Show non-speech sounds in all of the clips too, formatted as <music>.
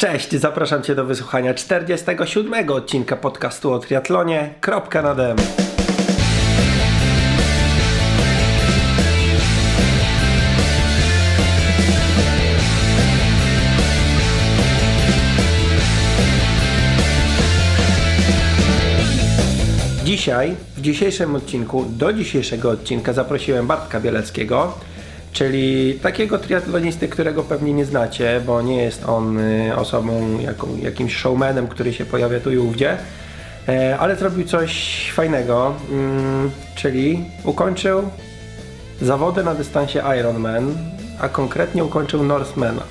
Cześć, zapraszam Cię do wysłuchania 47 odcinka podcastu o triatlonie. Kropka na dem. Dzisiaj, w dzisiejszym odcinku, do dzisiejszego odcinka zaprosiłem Bartka Bieleckiego, czyli takiego triatlonisty, którego pewnie nie znacie, bo nie jest on y, osobą, jaką, jakimś showmanem, który się pojawia tu i ówdzie, e, ale zrobił coś fajnego, mm, czyli ukończył zawody na dystansie Ironman, a konkretnie ukończył Norsemana.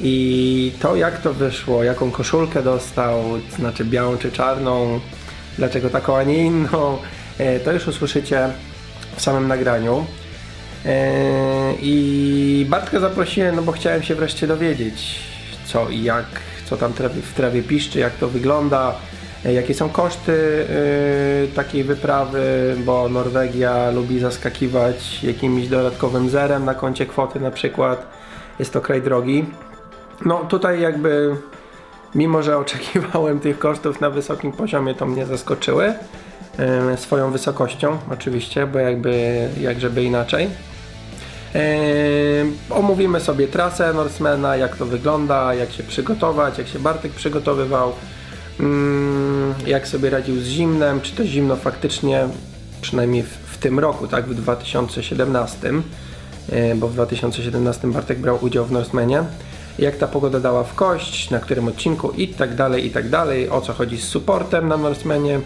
I to jak to wyszło, jaką koszulkę dostał, znaczy białą czy czarną, dlaczego taką, a nie inną, e, to już usłyszycie w samym nagraniu. E, I Bartka zaprosiłem, no bo chciałem się wreszcie dowiedzieć, co i jak, co tam w trawie piszczy, jak to wygląda, e, jakie są koszty takiej wyprawy, bo Norwegia lubi zaskakiwać jakimś dodatkowym zerem na koncie kwoty na przykład. Jest to kraj drogi. No tutaj jakby mimo że <laughs> oczekiwałem tych kosztów na wysokim poziomie, to mnie zaskoczyły e, swoją wysokością oczywiście, bo jakby jak żeby inaczej. E, omówimy sobie trasę Norsemana, jak to wygląda, jak się przygotować, jak się Bartek przygotowywał, mm, jak sobie radził z zimnem, czy to zimno faktycznie, przynajmniej w, w tym roku, tak, w 2017, e, bo w 2017 Bartek brał udział w Norsemanie jak ta pogoda dała w kość, na którym odcinku i tak dalej, i tak dalej, o co chodzi z supportem na Norsemanie.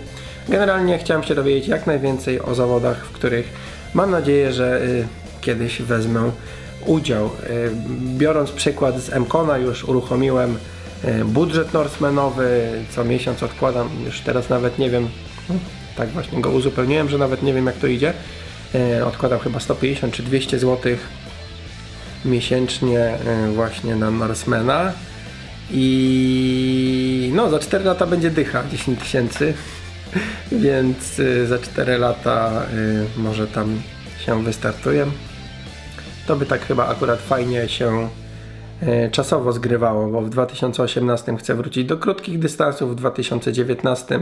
Generalnie chciałem się dowiedzieć jak najwięcej o zawodach, w których mam nadzieję, że y, kiedyś wezmę udział. Y, biorąc przykład z Mkona już uruchomiłem y, budżet Norsemanowy, co miesiąc odkładam, już teraz nawet nie wiem, tak właśnie go uzupełniłem, że nawet nie wiem jak to idzie. Y, odkładam chyba 150 czy 200 złotych miesięcznie właśnie na Norsemana i no za 4 lata będzie dycha 10 tysięcy <laughs> więc za 4 lata może tam się wystartuję to by tak chyba akurat fajnie się czasowo zgrywało, bo w 2018 chcę wrócić do krótkich dystansów, w 2019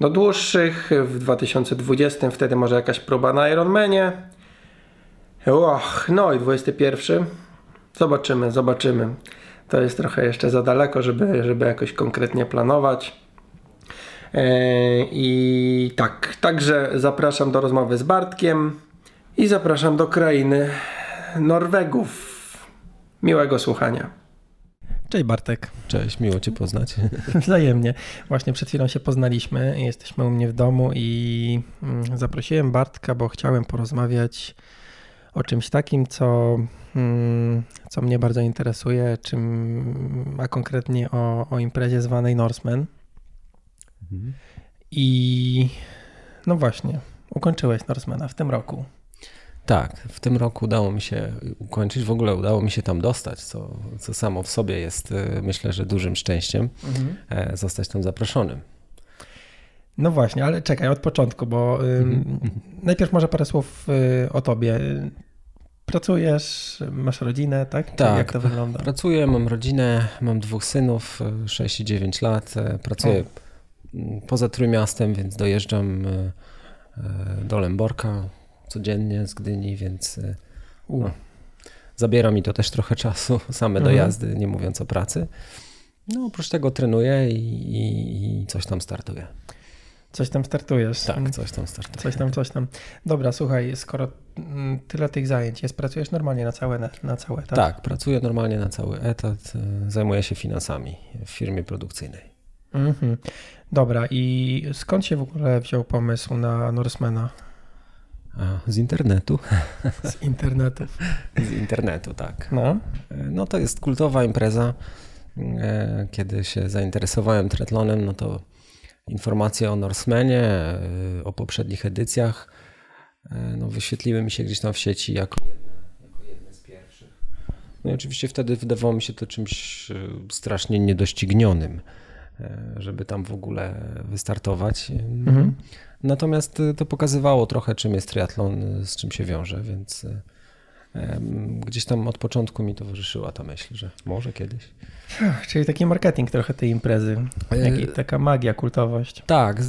do dłuższych, w 2020 wtedy może jakaś próba na Ironmanie Och, no i 21. Zobaczymy, zobaczymy. To jest trochę jeszcze za daleko, żeby, żeby jakoś konkretnie planować. E, I tak, także zapraszam do rozmowy z Bartkiem i zapraszam do krainy Norwegów. Miłego słuchania. Cześć Bartek. Cześć, miło Cię poznać. <laughs> Wzajemnie. Właśnie przed chwilą się poznaliśmy. Jesteśmy u mnie w domu i mm, zaprosiłem Bartka, bo chciałem porozmawiać o czymś takim, co, mm, co mnie bardzo interesuje, czym, a konkretnie o, o imprezie zwanej Norseman. Mhm. I no właśnie, ukończyłeś Norsemana w tym roku. Tak, w tym roku udało mi się ukończyć, w ogóle udało mi się tam dostać, co, co samo w sobie jest y, myślę, że dużym szczęściem mhm. E, zostać tam zaproszonym. No właśnie, ale czekaj od początku, bo mhm. najpierw może parę słów y, o tobie. Pracujesz, masz rodzinę, tak? Tak. Jak to wygląda? Pracuję, mam rodzinę, mam dwóch synów, 6 i 9 lat. E, pracuję o. poza Trójmiastem, więc dojeżdżam do Lęborka codziennie z Gdyni, więc no, zabiera mi to też trochę czasu, <laughs> same mhm. dojazdy, nie mówiąc o pracy. No oprócz tego trenuję i, i, i coś tam startuję. Coś tam startujesz. Tak, coś tam startuję. Coś tam, coś tam. Dobra, słuchaj, skoro mm, tyle tych zajęć jest, pracujesz normalnie na cały, na cały etat? Tak, pracuję normalnie na cały etat, e, zajmuję się finansami w firmie produkcyjnej. Mhm. Dobra, i skąd się w ogóle wziął pomysł na Norsemana? Z internetu. Z internetu. Z internetu, tak. No. No to jest kultowa impreza. E, kiedy się zainteresowałem triatlonem, no to informacje o Norsemanie, e, o poprzednich edycjach e, no, wyświetliły mi się gdzieś tam w sieci jako jedne z pierwszych. No i oczywiście wtedy wydawało mi się to czymś strasznie niedoścignionym, żeby tam w ogóle wystartować. Mhm. Natomiast to pokazywało trochę, czym jest triatlon, z czym się wiąże, więc gdzieś tam od początku mi towarzyszyła ta myśl, że może kiedyś. Czyli taki marketing trochę tej imprezy, jak i taka magia, kultowość. Tak,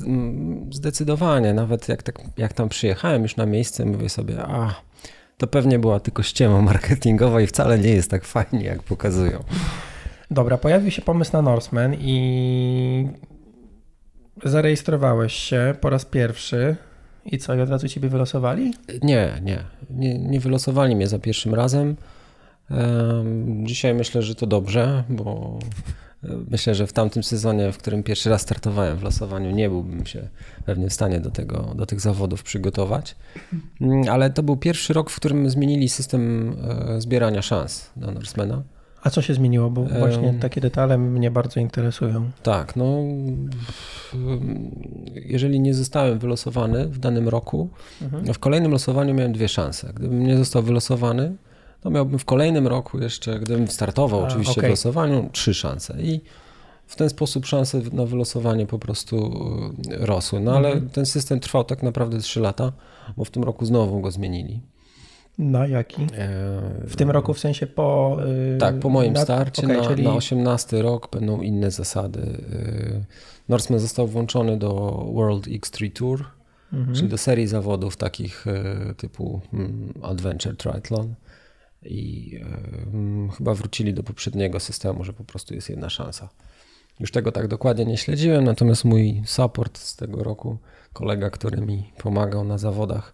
zdecydowanie. Nawet jak, tak, jak tam przyjechałem już na miejsce, mówię sobie, a to pewnie była tylko ściema marketingowa i wcale nie jest tak fajnie, jak pokazują. Dobra, pojawił się pomysł na Norseman i zarejestrowałeś się po raz pierwszy. I co, i od razu ciebie wylosowali? Nie, nie, nie. Nie wylosowali mnie za pierwszym razem. Dzisiaj myślę, że to dobrze, bo e, myślę, że w tamtym sezonie, w którym pierwszy raz startowałem w losowaniu, nie byłbym się pewnie w stanie do, tego, do tych zawodów przygotować. Mm, ale to był pierwszy rok, w którym zmienili system e, zbierania szans na Norsemana. A co się zmieniło? Bo właśnie takie detale mnie bardzo interesują. Tak, no jeżeli nie zostałem wylosowany w danym roku, mhm. w kolejnym losowaniu miałem dwie szanse. Gdybym nie został wylosowany, to miałbym w kolejnym roku jeszcze, gdybym startował A, oczywiście okay. w losowaniu, trzy szanse. I w ten sposób szanse na wylosowanie po prostu e, rosły. No ale mhm. ten system trwał tak naprawdę trzy lata, bo w tym roku znowu go zmienili. Na jaki? W tym roku w sensie po. Yy, tak, po moim na, starcie okay, na, czyli... na 18 rok będą inne zasady. Yy, Norseman został włączony do World X3 Tour, mhm. czyli do serii zawodów takich yy, typu mm, Adventure Triathlon. I mm, chyba wrócili do poprzedniego systemu, że po prostu jest jedna szansa. Już tego tak dokładnie nie śledziłem, natomiast mój support z tego roku, kolega, który mi pomagał na zawodach,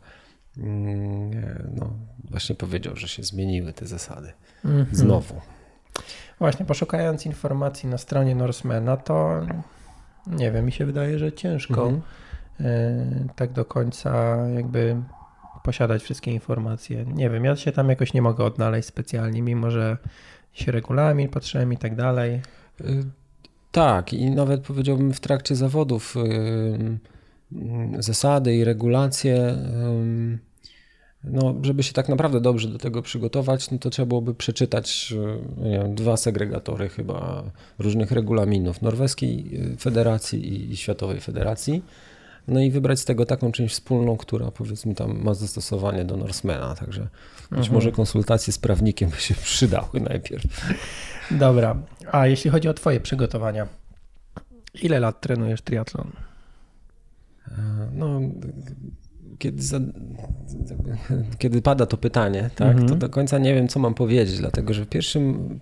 no, właśnie powiedział, że się zmieniły te zasady. Mm -hmm. Znowu. Właśnie, poszukając informacji na stronie Norsemana, to nie wiem, mi się wydaje, że ciężko mm -hmm. tak do końca jakby posiadać wszystkie informacje. Nie wiem, ja się tam jakoś nie mogę odnaleźć specjalnie, mimo że się regulamin patrzyłem i tak dalej. Y, tak, i nawet powiedziałbym w trakcie zawodów zasady i regulacje no, żeby się tak naprawdę dobrze do tego przygotować, no to trzeba byłoby przeczytać e, wiem, dwa segregatory chyba różnych regulaminów norweskiej e, federacji i światowej federacji. No i wybrać z tego taką część wspólną, która powiedzmy tam ma zastosowanie do Norsemana. Także być mhm. może konsultacje z prawnikiem by się <laughs> przydały najpierw. Dobra, a jeśli chodzi o Twoje przygotowania, ile lat trenujesz triatlon? E, no, kiedy, za, kiedy pada to pytanie, tak, mhm. to do końca nie wiem, co mam powiedzieć, dlatego że w pierwszym,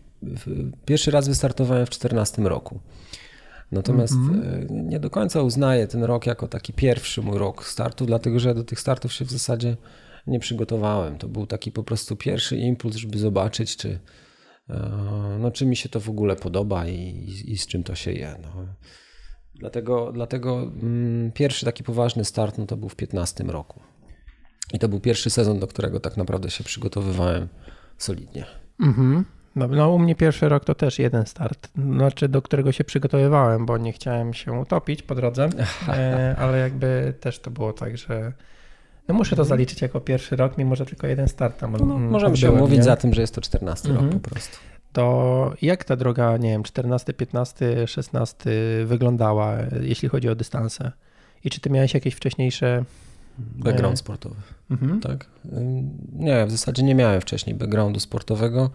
pierwszy raz wystartowałem w 2014 roku. Natomiast mhm. E, nie do końca uznaję ten rok jako taki pierwszy mój rok startu, dlatego że do tych startów się w zasadzie nie przygotowałem. To był taki po prostu pierwszy impuls, żeby zobaczyć, czy, e, no, czy mi się to w ogóle podoba i, i, i z czym to się je. No. Dlatego, dlatego mm, pierwszy taki poważny start no to był w 15 roku. I to był pierwszy sezon, do którego tak naprawdę się przygotowywałem solidnie. Mhm. No, no, u mnie pierwszy rok to też jeden start, znaczy do którego się przygotowywałem, bo nie chciałem się utopić po drodze, <laughs> e, ale jakby też to było tak, że no muszę to mhm. zaliczyć jako pierwszy rok, mimo że tylko jeden start tam no, Możemy się umówić za tym, że jest to 14 mhm. rok po prostu to jak ta droga, nie wiem, 14, 15, 16 wyglądała, jeśli chodzi o dystanse? I czy ty miałeś jakieś wcześniejsze. Background e, sportowy. Mhm. Tak? Nie, w zasadzie nie miałem wcześniej backgroundu sportowego.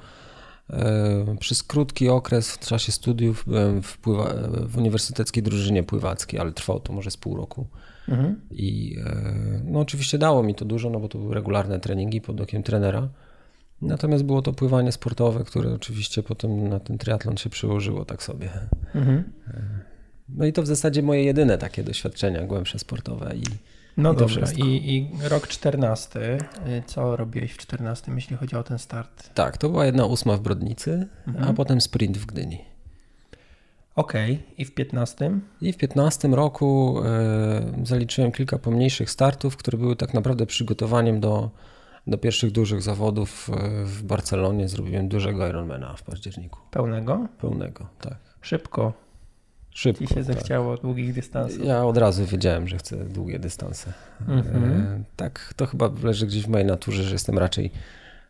E, przez krótki okres w czasie studiów byłem w, pływa, w uniwersyteckiej drużynie pływackiej, ale trwało to może z pół roku. Mhm. I e, no oczywiście dało mi to dużo, no bo to były regularne treningi pod okiem trenera. Natomiast było to pływanie sportowe, które oczywiście potem na ten triatlon się przyłożyło tak sobie. Mhm. No i to w zasadzie moje jedyne takie doświadczenia głębsze sportowe. I, no i dobrze, I, I, rok 14, co robiłeś w 14, jeśli chodzi o ten start? Tak, to była jedna ósma w Brodnicy, mhm. a potem sprint w Gdyni. Okej, okay. i w 15? I w 15 roku e, zaliczyłem kilka pomniejszych startów, które były tak naprawdę przygotowaniem do do pierwszych dużych zawodów e, w Barcelonie zrobiłem dużego Ironmana w październiku. Pełnego? Pełnego, tak. Szybko. Szybko. Ci się tak. zechciało długich dystansów. Ja od razu wiedziałem, że chcę długie dystanse. Mhm. E, tak, to chyba leży gdzieś w mojej naturze, że jestem raczej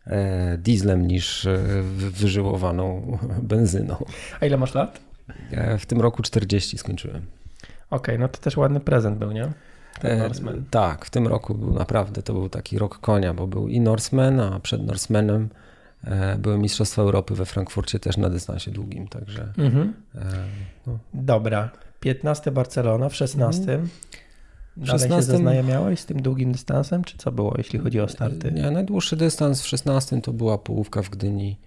e, dieslem niż wyżyłowaną <laughs> benzyną. A ile masz lat? W tym roku 40 skończyłem. Okej, okay, no to też ładny prezent był, nie? Ten Norseman. tak, w tym roku był naprawdę, to był taki rok konia, bo był i Norseman, a przed Norsemanem e, były Mistrzostwa Europy we Frankfurcie też na dystansie długim, także... Mhm. E, no. Dobra, 15 Barcelona w 16. Mhm. Dalej 16... się zaznajamiałeś z tym długim dystansem, czy co było, jeśli chodzi o starty? Nie, najdłuższy dystans w 16 to była połówka w Gdyni.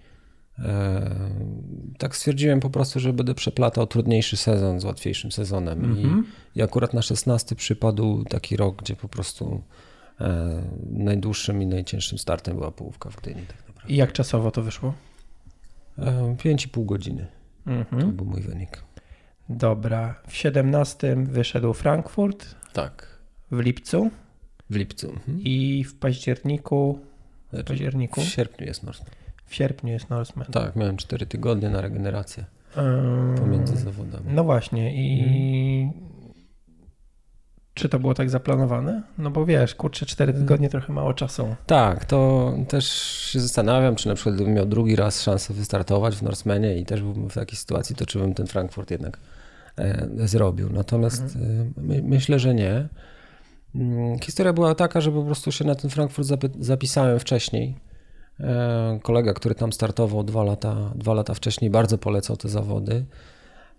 E, tak stwierdziłem po prostu, że będę przeplatał trudniejszy sezon z łatwiejszym sezonem. -hmm. I, mhm. I, akurat na 16 przypadł taki rok, gdzie po prostu e, najdłuższym i najcięższym startem była połówka w Gdyni. Tak I jak czasowo to wyszło? E, 5,5 godziny. -hmm. To był mój wynik. Dobra. W 17 wyszedł Frankfurt. Tak. W lipcu. W lipcu. Mhm. I w październiku. W październiku. W sierpniu jest Norseman. W sierpniu jest Norseman. Tak, miałem 4 tygodnie na regenerację pomiędzy zawodami. No właśnie i hmm. czy to było tak zaplanowane? No bo wiesz, kurczę, 4 tygodnie trochę mało czasu. Tak, to też się zastanawiam, czy na przykład gdybym miał drugi raz szansę wystartować w Norsemanie i też byłbym w takiej sytuacji, to czy bym ten Frankfurt jednak e, zrobił. Natomiast mhm. E, my, myślę, że nie. Mm, historia była taka, że po prostu się na ten Frankfurt zapisałem wcześniej kolega, który tam startował dwa lata, dwa lata wcześniej, bardzo polecał te zawody.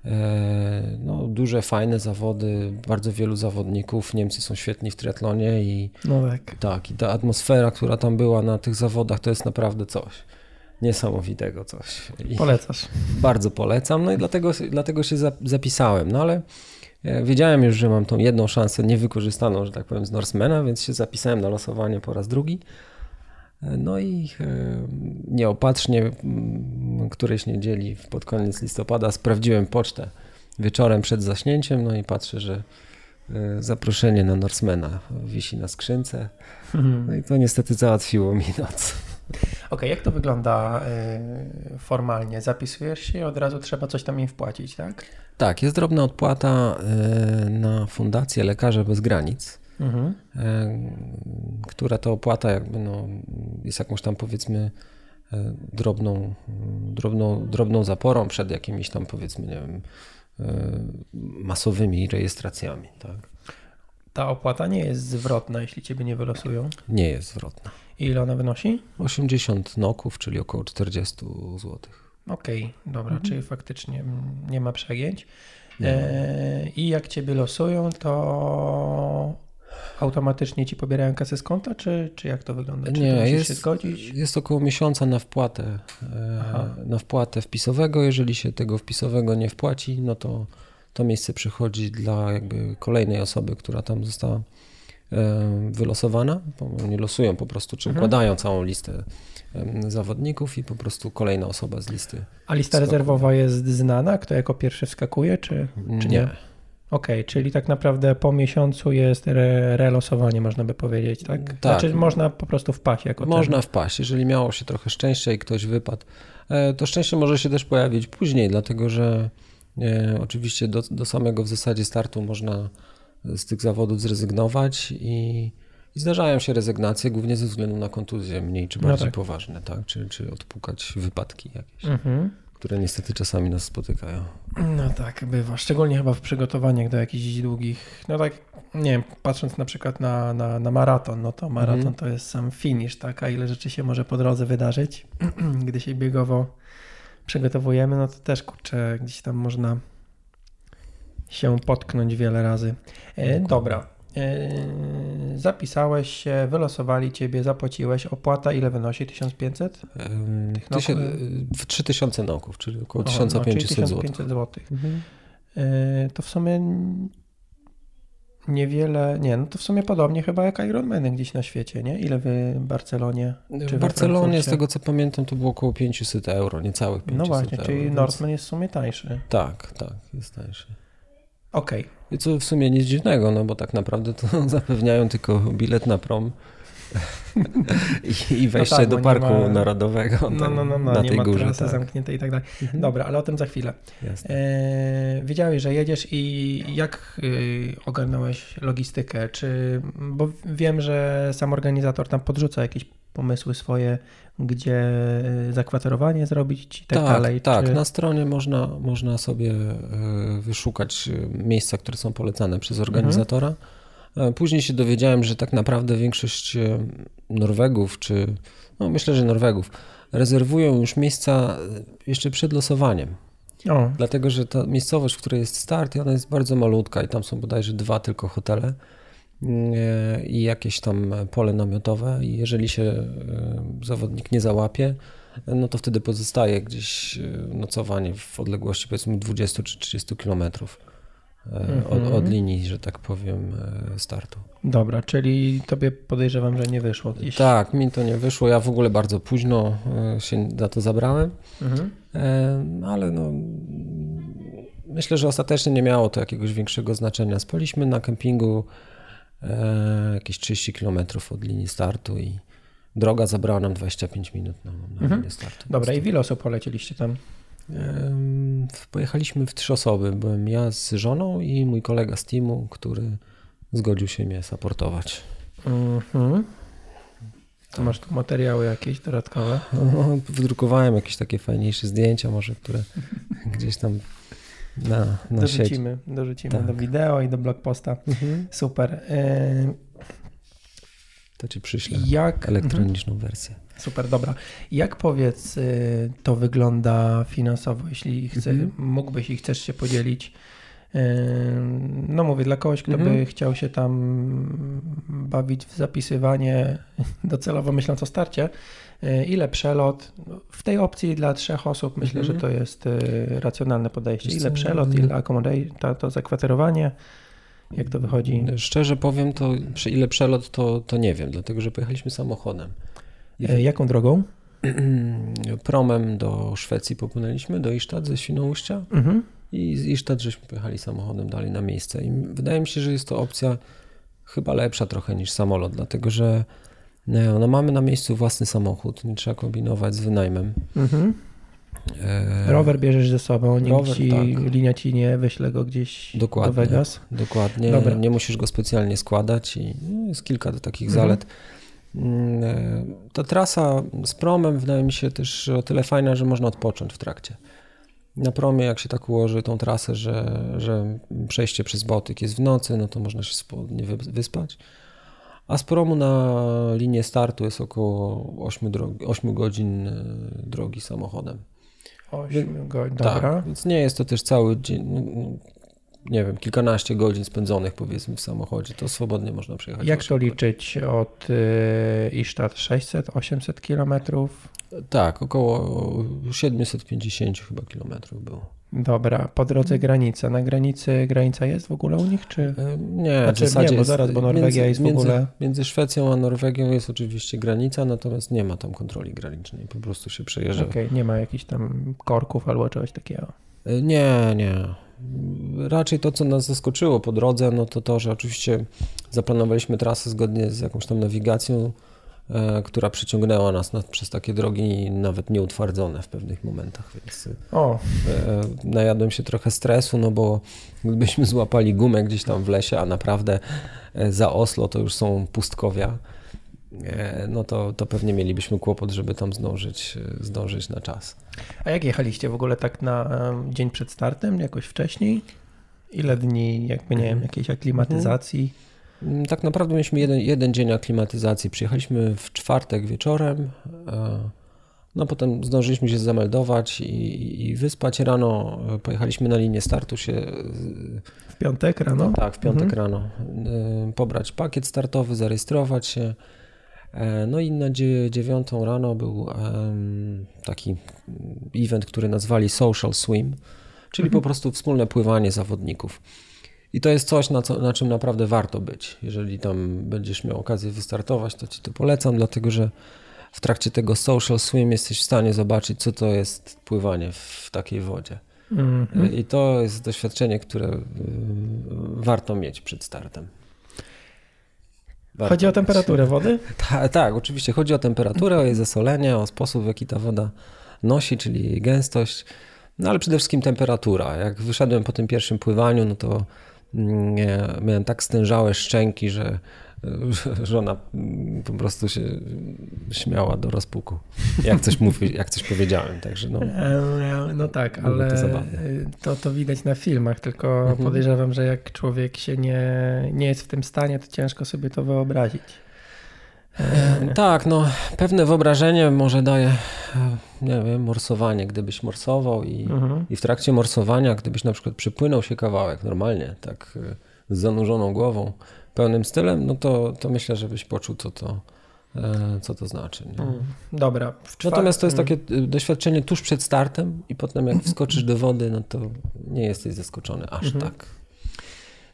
E, no, duże, fajne zawody, bardzo wielu zawodników. Niemcy są świetni w triatlonie i, no tak. tak, i ta atmosfera, która tam była na tych zawodach, to jest naprawdę coś niesamowitego coś. I Polecasz. Bardzo polecam, no i dlatego, dlatego się zapisałem. No ale e, wiedziałem już, że mam tą jedną szansę niewykorzystaną, że tak powiem, z Norsemana, więc się zapisałem na losowanie po raz drugi. No i e, nieopatrznie którejś niedzieli pod koniec listopada sprawdziłem pocztę wieczorem przed zaśnięciem, no i patrzę, że e, zaproszenie na Norsemana wisi na skrzynce. No i to niestety załatwiło mi noc. Okej, okay, jak to wygląda e, formalnie? Zapisujesz się i od razu trzeba coś tam im wpłacić, tak? Tak, jest drobna odpłata na Fundację Lekarze Bez Granic mhm. Która to opłata jakby no, jest jakąś tam powiedzmy e, drobną, drobną, drobną zaporą przed jakimiś tam powiedzmy, nie wiem, e, masowymi rejestracjami. Tak? Ta opłata nie jest zwrotna, jeśli ciebie nie wylosują? Nie jest zwrotna. I ile ona wynosi? 80 noków, czyli około 40 zł. Okej, okay, dobra, mhm. czyli faktycznie nie ma przegięć. E, I jak ciebie losują, to automatycznie ci pobierają kasę z konta, czy, czy jak to wygląda? Czy nie, jest, się zgodzić? Jest około miesiąca na wpłatę, e, Aha. na wpłatę wpisowego. Jeżeli się tego wpisowego nie wpłaci, no to to miejsce przychodzi dla jakby kolejnej osoby, która tam została e, wylosowana. Oni losują po prostu, czy mhm. układają całą listę zawodników i po prostu kolejna osoba z listy. A lista skakuje. rezerwowa jest znana? Kto jako pierwszy wskakuje, czy, czy nie? nie? Okej, okay, czyli tak naprawdę po miesiącu jest re relosowanie, można by powiedzieć, tak? tak. Znaczy można po prostu wpaść jako Można ten. wpaść, jeżeli miało się trochę szczęścia i ktoś wypadł. E, to szczęście może się też pojawić później, dlatego że e, oczywiście do, do samego w zasadzie startu można z tych zawodów zrezygnować i, i zdarzają się rezygnacje, głównie ze względu na kontuzje mniej czy no bardziej no tak. poważne, tak? Czy, czy odpukać wypadki jakieś. Mhm które niestety czasami nas spotykają. No tak, bywa. Szczególnie chyba w przygotowaniach do jakichś długich, no tak, nie wiem, patrząc na przykład na, na, na maraton, no to maraton mhm. to jest sam finish, tak, a ile rzeczy się może po drodze wydarzyć, <clears throat> gdy się biegowo przygotowujemy, no to też, kurczę, gdzieś tam można się potknąć wiele razy. E, dobra, Yy, zapisałeś się, wylosowali ciebie, zapłaciłeś. Opłata ile wynosi? 1500? Tysię, 3000 noków, czyli około 1500 no, zł. 1500 zł. Mhm. Yy, to w sumie niewiele, nie, no to w sumie podobnie chyba jak Ironmany gdzieś na świecie, nie? Ile w Barcelonie? Czy w Barcelonie, z tego co pamiętam, to było około 500 euro, niecałych 500 No właśnie, euro, czyli więc... Northman jest w sumie tańszy. Tak, tak, jest tańszy. Okej. Okay. I co w sumie nic dziwnego, no bo tak naprawdę to <laughs> zapewniają tylko bilet na prom <laughs> I, wejście no tak, do Parku ma... Narodowego no, no, no, no, na tej nie ma górze. Tak. zamknięte i tak dalej. Mhm. Dobra, ale o tym za chwilę. E, wiedziałeś, że jedziesz i jak y, ogarnąłeś logistykę? Czy, bo wiem, że sam organizator tam podrzuca jakieś pomysły swoje, gdzie y, zakwaterowanie zrobić i tak, tak dalej. Tak, czy... na stronie można, można sobie y, wyszukać miejsca, które są polecane przez organizatora. Mhm Później się dowiedziałem, że tak naprawdę większość Norwegów, czy no myślę, że Norwegów, rezerwują już miejsca jeszcze przed losowaniem. O. Dlatego, że ta miejscowość, w której jest start, ona jest bardzo malutka i tam są bodajże dwa tylko hotele i jakieś tam pole namiotowe i jeżeli się e, zawodnik nie załapie, no to wtedy pozostaje gdzieś e, nocowanie w odległości powiedzmy 20 czy 30 kilometrów e, od, mhm. od, linii, że tak powiem, startu. Dobra, czyli tobie podejrzewam, że nie wyszło. Gdzieś. Tak, mi to nie wyszło. Ja w ogóle bardzo późno się za to zabrałem, mhm. ale no, myślę, że ostatecznie nie miało to jakiegoś większego znaczenia. Spaliśmy na kempingu e, jakieś 30 km od linii startu i droga zabrała nam 25 minut na, na mhm. linię startu. Dobra, i ile osób polecieliście tam? E, pojechaliśmy w trzy osoby. Byłem ja z żoną i mój kolega z teamu, który zgodził się mnie supportować. Mhm. To masz tu materiały jakieś dodatkowe? No, wydrukowałem jakieś takie fajniejsze zdjęcia, może które <laughs> gdzieś tam na, na dorzucimy, sieć. dorzucimy tak. do wideo i do blogposta. Mhm. Super. Y to ci przyślę Jak... elektroniczną mhm. wersję. Super, dobra. Jak powiedz, y, to wygląda finansowo, jeśli chce, mhm. mógłbyś i chcesz się podzielić? Y, no mówię, dla kogoś, kto mhm. by chciał się tam bawić w zapisywanie, <laughs> docelowo myśląc o starcie, E, ile przelot. W tej opcji dla trzech osób myślę, mhm. że to jest e, racjonalne podejście. Ile przelot, ile accommodation, to, zakwaterowanie. Jak to wychodzi? Szczerze powiem, to ile przelot, to, to nie wiem, dlatego że pojechaliśmy samochodem. E, jaką drogą? <clears throat> Promem do Szwecji popłynęliśmy, do Isztad ze Świnoujścia mhm. i z Isztad żeśmy pojechali samochodem dalej na miejsce. I wydaje mi się, że jest to opcja chyba lepsza trochę niż samolot, dlatego że no, no mamy na miejscu własny samochód, nie trzeba kombinować z wynajmem. Mhm. E... Rower bierzesz ze sobą, nikt Rower, ci, tak. linia ci nie wyśle go gdzieś dokładnie, do Vegas. Dokładnie, Dobra. nie musisz go specjalnie składać i jest kilka takich mhm. zalet. Mm, e, ta trasa z promem wydaje mi się też o tyle fajna, że można odpocząć w trakcie. Na promie, jak się tak ułoży tą trasę, że, że przejście przez Bałtyk jest w nocy, no to można się spodnie wyspać. A z promu na linię startu jest około 8, drogi, 8 godzin e, drogi samochodem. 8 godzin, tak, dobra. Więc nie jest to też cały dzień, nie wiem, kilkanaście godzin spędzonych powiedzmy w samochodzie, to swobodnie można przejechać. Jak to liczyć od y, Isztat 600, 800 kilometrów? Tak, około 750 chyba kilometrów było. Dobra, po drodze granica. Na granicy granica jest w ogóle u nich, czy? E, nie, znaczy, w zasadzie nie, bo zaraz, bo Norwegia między, jest w ogóle... Między, między Szwecją a Norwegią jest oczywiście granica, natomiast nie ma tam kontroli granicznej, po prostu się przejeżdża. Okej, okay, nie ma jakichś tam korków albo czegoś takiego. E, nie, nie. Raczej to, co nas zaskoczyło po drodze, no to to, że oczywiście zaplanowaliśmy trasę zgodnie z jakąś tam nawigacją, która przyciągnęła nas na, przez takie drogi nawet nieutwardzone w pewnych momentach, więc o. E, najadłem się trochę stresu, no bo gdybyśmy złapali gumę gdzieś tam w lesie, a naprawdę e, za Oslo to już są pustkowia, no to, to pewnie mielibyśmy kłopot, żeby tam zdążyć, zdążyć na czas. A jak jechaliście w ogóle tak na dzień przed startem, jakoś wcześniej? Ile dni, jakby nie wiem, jakiejś aklimatyzacji? Mm, tak naprawdę mieliśmy jeden, jeden dzień aklimatyzacji. Przyjechaliśmy w czwartek wieczorem. E, no potem zdążyliśmy się zameldować i, i wyspać. Rano e, pojechaliśmy na linię startu się. W piątek rano? No, tak, w piątek mhm. rano. E, pobrać pakiet startowy, zarejestrować się. No i na dziewiątą rano był taki event, który nazwali Social Swim, czyli mhm. po prostu wspólne pływanie zawodników. I to jest coś, na, co, na czym naprawdę warto być. Jeżeli tam będziesz miał okazję wystartować, to ci to polecam, dlatego że w trakcie tego social swim jesteś w stanie zobaczyć, co to jest pływanie w takiej wodzie. Mm -hmm. I to jest doświadczenie, które y, warto mieć przed startem. Warto chodzi o temperaturę wody? <laughs> Tak, tak, oczywiście. Chodzi o temperaturę, o jej zasolenie, o sposób, w jaki ta woda nosi, czyli jej gęstość. No ale przede wszystkim temperatura. Jak wyszedłem po tym pierwszym pływaniu, no to miałem tak stężałe szczęki, że <laughs> żona po prostu się śmiała do rozpuku, jak coś mówi, jak coś powiedziałem, także no. E, no tak, ale to, to, to, widać na filmach, tylko mhm. podejrzewam, że jak człowiek się nie, nie jest w tym stanie, to ciężko sobie to wyobrazić. E, tak, no pewne wyobrażenie może daje, e, nie wiem, morsowanie, gdybyś morsował i, mhm. i w trakcie morsowania, gdybyś na przykład przypłynął się kawałek normalnie, tak z zanurzoną głową, pełnym stylem, no to, to myślę, żebyś poczuł, co to, e, co to znaczy. Mm, dobra. Natomiast to jest takie y, doświadczenie tuż przed startem i potem jak wskoczysz do wody, no to nie jesteś zaskoczony aż mhm. tak.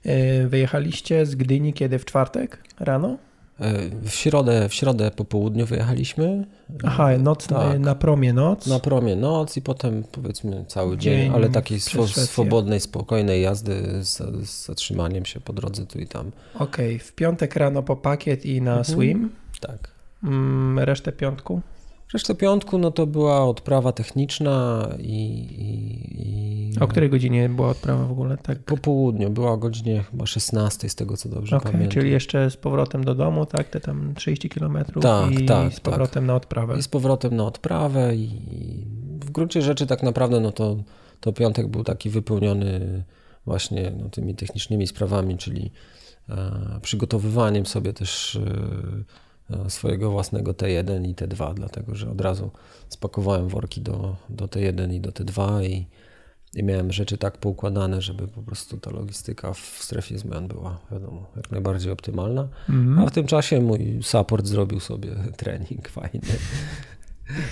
E, wyjechaliście z Gdyni kiedy w czwartek rano? E, w środę, w środę po południu wyjechaliśmy. Aha, noc tak. na promie noc. Na promie noc i potem powiedzmy cały dzień, dzień ale takiej swo swobodnej, spokojnej jazdy z, z, zatrzymaniem się po drodze tu i tam. Okej, okay. w piątek rano po pakiet i na mhm. swim. Tak. Mm, resztę piątku? Resztę piątku no to była odprawa techniczna i, i, i... O której godzinie była odprawa w ogóle? Tak? Po południu, była o godzinie chyba 16 z tego co dobrze okay, pamiętam. Czyli jeszcze z powrotem do domu, tak? Te tam 30 kilometrów tak, i tak, z powrotem tak. na odprawę. I z powrotem na odprawę i w gruncie rzeczy tak naprawdę no to, to piątek był taki wypełniony właśnie no, tymi technicznymi sprawami, czyli e, przygotowywaniem sobie też E, swojego własnego T1 i T2, dlatego że od razu spakowałem worki do, do T1 i do T2 i, i miałem rzeczy tak poukładane, żeby po prostu ta logistyka w strefie zmian była, wiadomo, jak najbardziej optymalna. -hmm. A w tym czasie mój support zrobił sobie trening fajny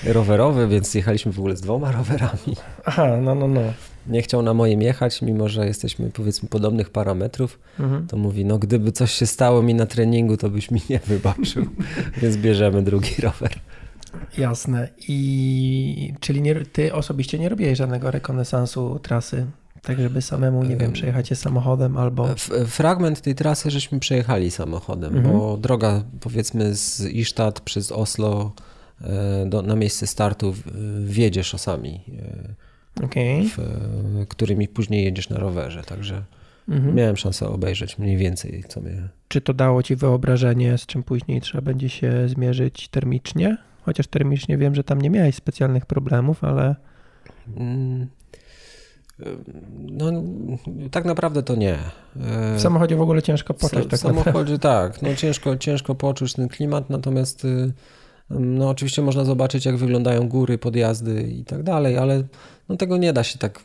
<laughs> rowerowy, więc jechaliśmy w ogóle z dwoma rowerami. Aha, no, no, no. Nie chciał na moim jechać, mimo że jesteśmy powiedzmy podobnych parametrów. Mhm. To mówi, no gdyby coś się stało mi na treningu, to byś mi nie wybaczył, <laughs> więc bierzemy drugi rower. Jasne. I czyli nie, ty osobiście nie robiłeś żadnego rekonesansu trasy? Tak, żeby samemu, nie wiem, przejechać je samochodem albo. Fragment tej trasy żeśmy przejechali samochodem, mhm. bo droga powiedzmy z Isztat przez Oslo E, do, na miejsce startu wjedzie szosami, e, okay. w, którymi później jedziesz na rowerze. Także mhm. miałem szansę obejrzeć mniej więcej, co mnie. Czy to dało ci wyobrażenie, z czym później trzeba będzie się zmierzyć termicznie? Chociaż termicznie wiem, że tam nie miałeś specjalnych problemów, ale. Mm. No, tak naprawdę to nie. W samochodzie w ogóle ciężko poczuć. W tak samochodzie tak, no ciężko, ciężko poczuć ten klimat, natomiast y, no oczywiście można zobaczyć, jak wyglądają góry, podjazdy i tak dalej, ale no, tego nie da się tak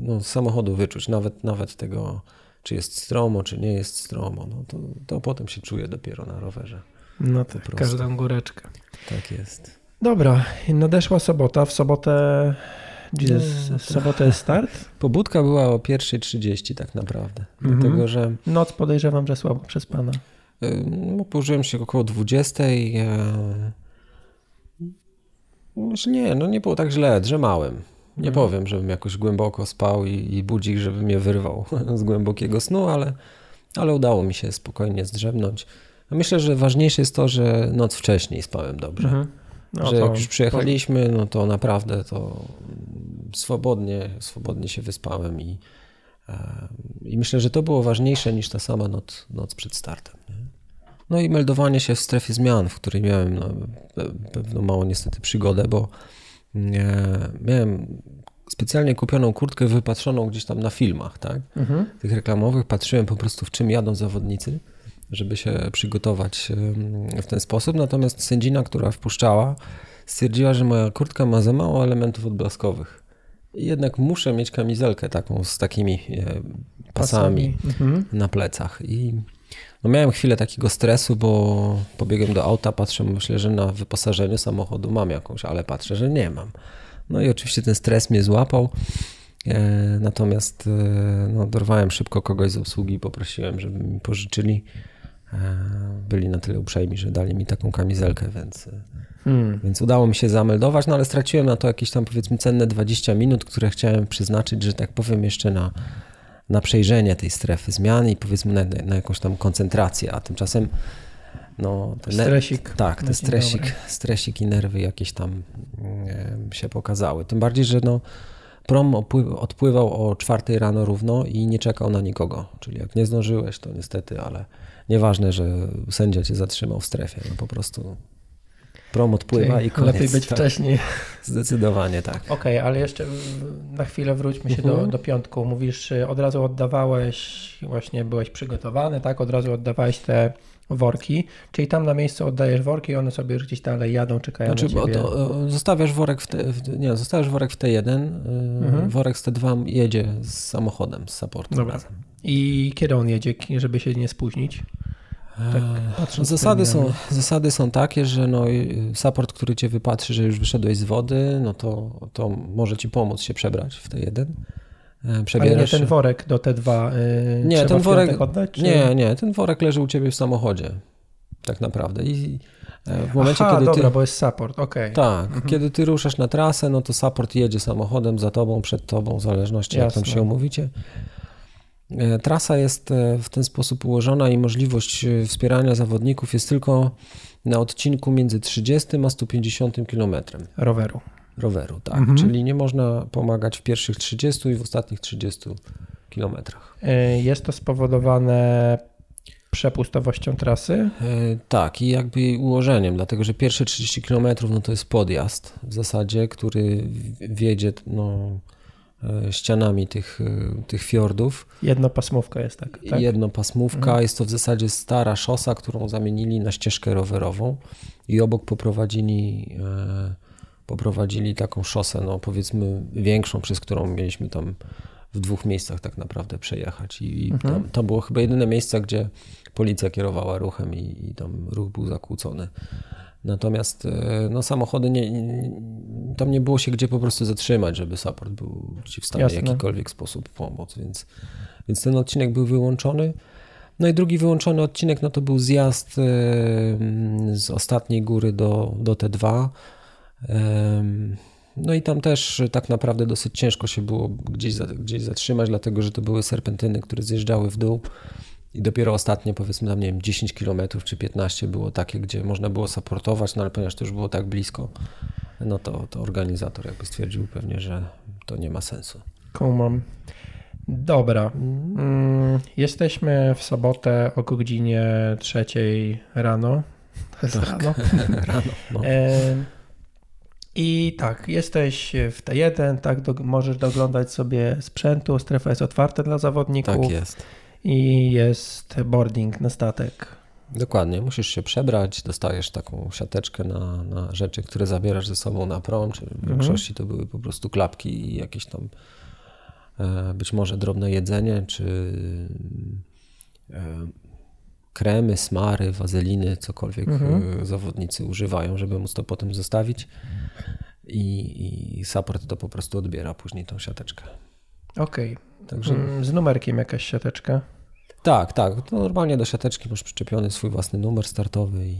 no, z samochodu wyczuć, nawet, nawet tego, czy jest stromo, czy nie jest stromo. No, to, to potem się czuje dopiero na rowerze. No tak, każdą góreczkę. Tak jest. Dobra, nadeszła sobota. W sobotę no, w sobotę jest start? <laughs> Pobudka była o 1.30 tak naprawdę. Mhm. Dlatego, że... Noc podejrzewam, że słabo przez pana. No, położyłem się około 20. E, znaczy nie, no nie było tak źle, drzemałem. Nie mhm. powiem, żebym jakoś głęboko spał i, i budzik, żeby mnie wyrwał <laughs> z głębokiego snu, ale, ale udało mi się spokojnie zdrzemnąć. Myślę, że ważniejsze jest to, że noc wcześniej spałem dobrze. Mhm. No że jak już przyjechaliśmy, no to naprawdę to swobodnie, swobodnie się wyspałem i, e, i myślę, że to było ważniejsze niż ta sama noc, noc przed startem. Nie? No i meldowanie się w strefie zmian, w której miałem no, pewną małą niestety przygodę, bo miałem specjalnie kupioną kurtkę wypatrzoną gdzieś tam na filmach, tak? Mhm. Tych reklamowych. Patrzyłem po prostu w czym jadą zawodnicy, żeby się przygotować w ten sposób. Natomiast sędzina, która wpuszczała, stwierdziła, że moja kurtka ma za mało elementów odblaskowych. I jednak muszę mieć kamizelkę taką z takimi e, pasami, pasami. Mhm. na plecach. I no miałem chwilę takiego stresu, bo pobiegłem do auta, patrzę, myślę, że na wyposażeniu samochodu mam jakąś, ale patrzę, że nie mam. No i oczywiście ten stres mnie złapał. E, natomiast e, no, dorwałem szybko kogoś z obsługi i poprosiłem, żeby mi pożyczyli. E, byli na tyle uprzejmi, że dali mi taką kamizelkę, więc, hmm. więc udało mi się zameldować, no ale straciłem na to jakieś tam powiedzmy cenne 20 minut, które chciałem przeznaczyć, że tak powiem, jeszcze na, na przejrzenie tej strefy zmian i powiedzmy na, na jakąś tam koncentrację, a tymczasem no, stresik. Tak, ten stresik, stresik i nerwy jakieś tam się pokazały. Tym bardziej, że no, prom odpływał o czwartej rano równo i nie czekał na nikogo. Czyli jak nie zdążyłeś, to niestety, ale nieważne, że sędzia cię zatrzymał w strefie. No po prostu prom odpływa Czyli i koniec. Lepiej być tak. wcześniej. Zdecydowanie tak. Okej, okay, ale jeszcze na chwilę wróćmy się do, mhm. do piątku. Mówisz, od razu oddawałeś, właśnie byłeś przygotowany, tak? Od razu oddawałeś te worki, czyli tam na miejscu oddajesz worki i one sobie gdzieś dalej jadą, czekają znaczy, na ciebie. E, zostawiasz worek w, te, w, nie, zostawiasz worek w T1, e, mhm. worek z T2 jedzie z samochodem, z supportem Dobra. razem. I kiedy on jedzie, żeby się nie spóźnić? Tak, zasady, są, zasady są takie, że no, support, który cię wypatrzy, że już wyszedłeś z wody, no to, to może ci pomóc się przebrać w T1. Przebierasz. Ale nie ten worek do T2 yy, nie, ten worek, oddać? Czy... Nie, nie, ten worek leży u ciebie w samochodzie. Tak naprawdę. I w momencie, Aha, kiedy dobra, ty... bo jest support, okej. Okay. Tak, mhm. kiedy ty ruszasz na trasę, no to support jedzie samochodem za tobą, przed tobą, w zależności Jasne. jak tam się umówicie. E, trasa jest e, w ten sposób ułożona i możliwość e, wspierania zawodników jest tylko na odcinku między 30 a 150 km. Roweru. Roweru, tak. Mhm. Czyli nie można pomagać w pierwszych 30 i w ostatnich 30 kilometrach. Jest to spowodowane przepustowością trasy? Tak, i jakby ułożeniem, dlatego że pierwsze 30 km no to jest podjazd w zasadzie, który wiedzie no, ścianami tych, e, tych fiordów. Jednopasmówka jest tak. tak? Jednopasmówka. Mhm. Jest to w zasadzie stara szosa, którą zamienili na ścieżkę rowerową i obok poprowadzili, e, poprowadzili taką szosę, no powiedzmy większą, przez którą mieliśmy tam w dwóch miejscach tak naprawdę przejechać. I, mhm. tam, to było chyba jedyne miejsce, gdzie policja kierowała ruchem i, i tam ruch był zakłócony. Natomiast e, no, samochody, nie, nie, tam nie było się gdzie po prostu zatrzymać, żeby support był ci w stanie w jakikolwiek sposób pomóc, więc, więc ten odcinek był wyłączony. No i drugi wyłączony odcinek no to był zjazd e, z ostatniej góry do, do T2. No i tam też tak naprawdę dosyć ciężko się było gdzieś, gdzieś zatrzymać, dlatego że to były serpentyny, które zjeżdżały w dół. I dopiero ostatnie, powiedzmy tam, nie wiem, 10 km czy 15 było takie, gdzie można było supportować, no ale ponieważ to już było tak blisko, no to, to organizator jakby stwierdził pewnie, że to nie ma sensu. Kumam. Dobra. Mm, jesteśmy w sobotę o godzinie trzeciej rano. <laughs> Tak, rano. <laughs> rano no. e, I tak, jesteś w T1, tak, do, możesz doglądać sobie sprzętu, strefa jest otwarta dla zawodników. Tak jest i jest boarding na statek. Dokładnie, musisz się przebrać, dostajesz taką siateczkę na, na rzeczy, które zabierasz ze sobą na prom, czy w mhm. większości to były po prostu klapki i jakieś tam e, być może drobne jedzenie, czy e, kremy, smary, wazeliny, cokolwiek mhm. E, zawodnicy używają, żeby móc to potem zostawić. I, I support to po prostu odbiera później tą siateczkę. Okej. Okay. Także... Mm, z numerkiem jakaś siateczka? Tak, tak. To normalnie do siateczki masz przyczepiony swój własny numer startowy i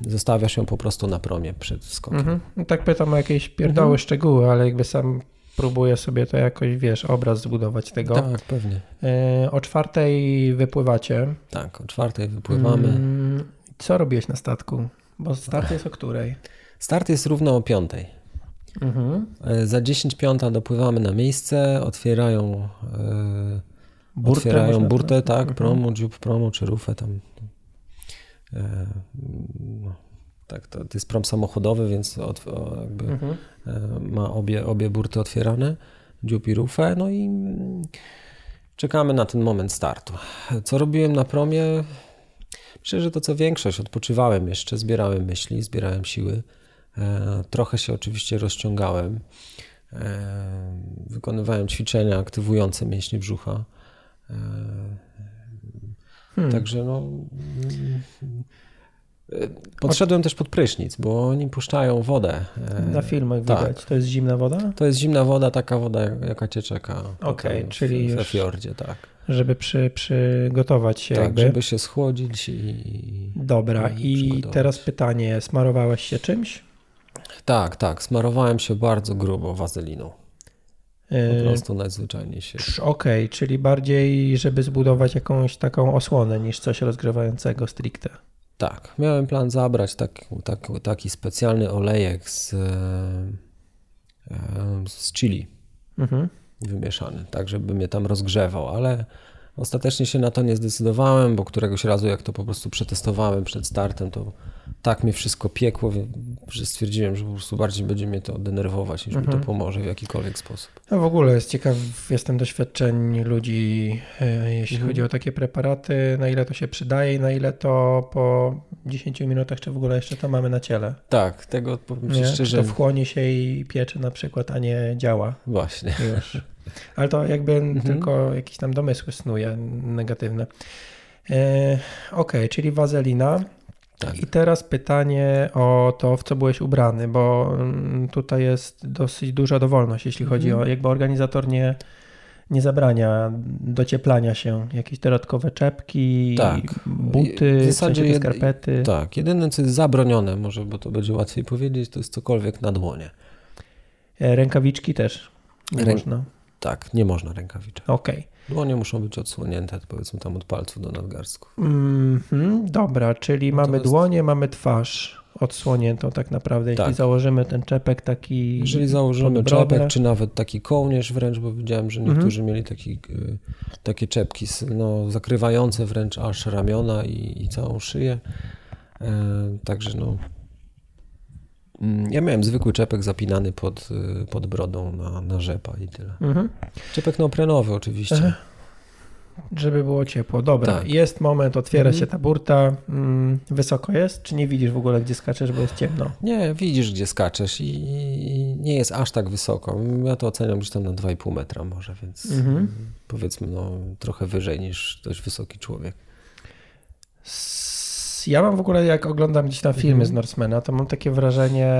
zostawiasz ją po prostu na promie przed skokiem. Mhm. No tak pytam o jakieś pierdoły, mhm. szczegóły, ale jakby sam próbuję sobie to jakoś, wiesz, obraz zbudować tego. Tak, pewnie. E, o czwartej wypływacie. Tak, o czwartej wypływamy. Mm, co robiłeś na statku? Bo start jest o której? Start jest równo o piątej. Mhm. E, za 10 piąta dopływamy na miejsce, otwierają, e, burtę, otwierają burtę, tak, mhm. promo, dziób promo czy rufę tam. E, no, tak, to, to jest prom samochodowy, więc od, jakby mhm. ma obie, obie burty otwierane, dziób i rufę, no i czekamy na ten moment startu. Co robiłem na promie? Myślę, że to co większość, odpoczywałem jeszcze, zbierałem myśli, zbierałem siły. E, trochę się oczywiście rozciągałem. E, wykonywałem ćwiczenia aktywujące mięśnie brzucha. E, hmm. Także no. Podszedłem też pod prysznic, bo oni puszczają wodę. Na filmach tak. widać. To jest zimna woda? To jest zimna woda, taka woda, jaka cię czeka. Okej, okay, czyli w, we fiordzie, tak. Żeby przy, przygotować się. Tak, jakby. żeby się schłodzić i. Dobra, i teraz pytanie: smarowałeś się czymś? Tak, tak. Smarowałem się bardzo grubo wazeliną. Po yy, prostu najzwyczajniej się. Okej, okay, czyli bardziej, żeby zbudować jakąś taką osłonę niż coś rozgrzewającego stricte. Tak, miałem plan zabrać tak, tak, taki specjalny olejek z, e, z chili. mhm. wymieszany, tak żeby mnie tam rozgrzewał, ale ostatecznie się na to nie zdecydowałem, bo któregoś razu jak to po prostu przetestowałem przed startem, to tak mnie wszystko piekło, że stwierdziłem, że po prostu bardziej będzie mnie to denerwować, niż mhm. mi to mhm. pomoże w jakikolwiek sposób. No w ogóle jest ciekaw, jestem doświadczeń ludzi, e, jeśli mhm. chodzi o takie preparaty, na ile to się przydaje i na ile to po 10 minutach, czy w ogóle jeszcze to mamy na ciele. Tak, tego powiem nie? szczerze. Czy to wchłonie się i piecze na przykład, a nie działa. Właśnie. Już. Ale to jakby mhm. tylko jakieś tam domysły snuje negatywne. E, ok, czyli wazelina. Tak. I teraz pytanie o to, w co byłeś ubrany, bo mm, tutaj jest dosyć duża dowolność, jeśli chodzi mhm. o, jakby organizator nie, nie zabrania docieplania się, jakieś dodatkowe czepki, tak. buty, w zasadzie jed... skarpety. Tak, jedyne co jest zabronione, może, bo to będzie łatwiej powiedzieć, to jest cokolwiek na dłonie. E, rękawiczki też nie Rę... można. Tak, nie można rękawiczek. Okej. Okay. Dłonie muszą być odsłonięte, powiedzmy tam od palców do nadgarstków. Mm -hmm, dobra, czyli no mamy dłonie, mamy twarz odsłoniętą tak naprawdę. Jeśli tak. założymy ten czepek taki. Jeżeli założymy czepek, czy nawet taki kołnierz wręcz, bo widziałem, że niektórzy mm -hmm. mieli taki, y, takie czepki no, zakrywające wręcz aż ramiona i, i całą szyję. E, także no, ja miałem zwykły czepek zapinany pod, y, pod brodą na, na rzepa i tyle. Mhm. Czepek neoprenowy oczywiście. Żeby było ciepło. Dobra, tak. jest moment, otwiera mhm. się ta burta. Mm, wysoko jest? Czy nie widzisz w ogóle, gdzie skaczesz, bo jest ciemno? Nie, widzisz, gdzie skaczesz i, i nie jest aż tak wysoko. Ja to oceniam gdzieś tam na 2,5 metra może, więc mhm. powiedzmy no, trochę wyżej niż dość wysoki człowiek. Ja mam w ogóle, jak oglądam gdzieś tam filmy mm. z Norsemana, to mam takie wrażenie,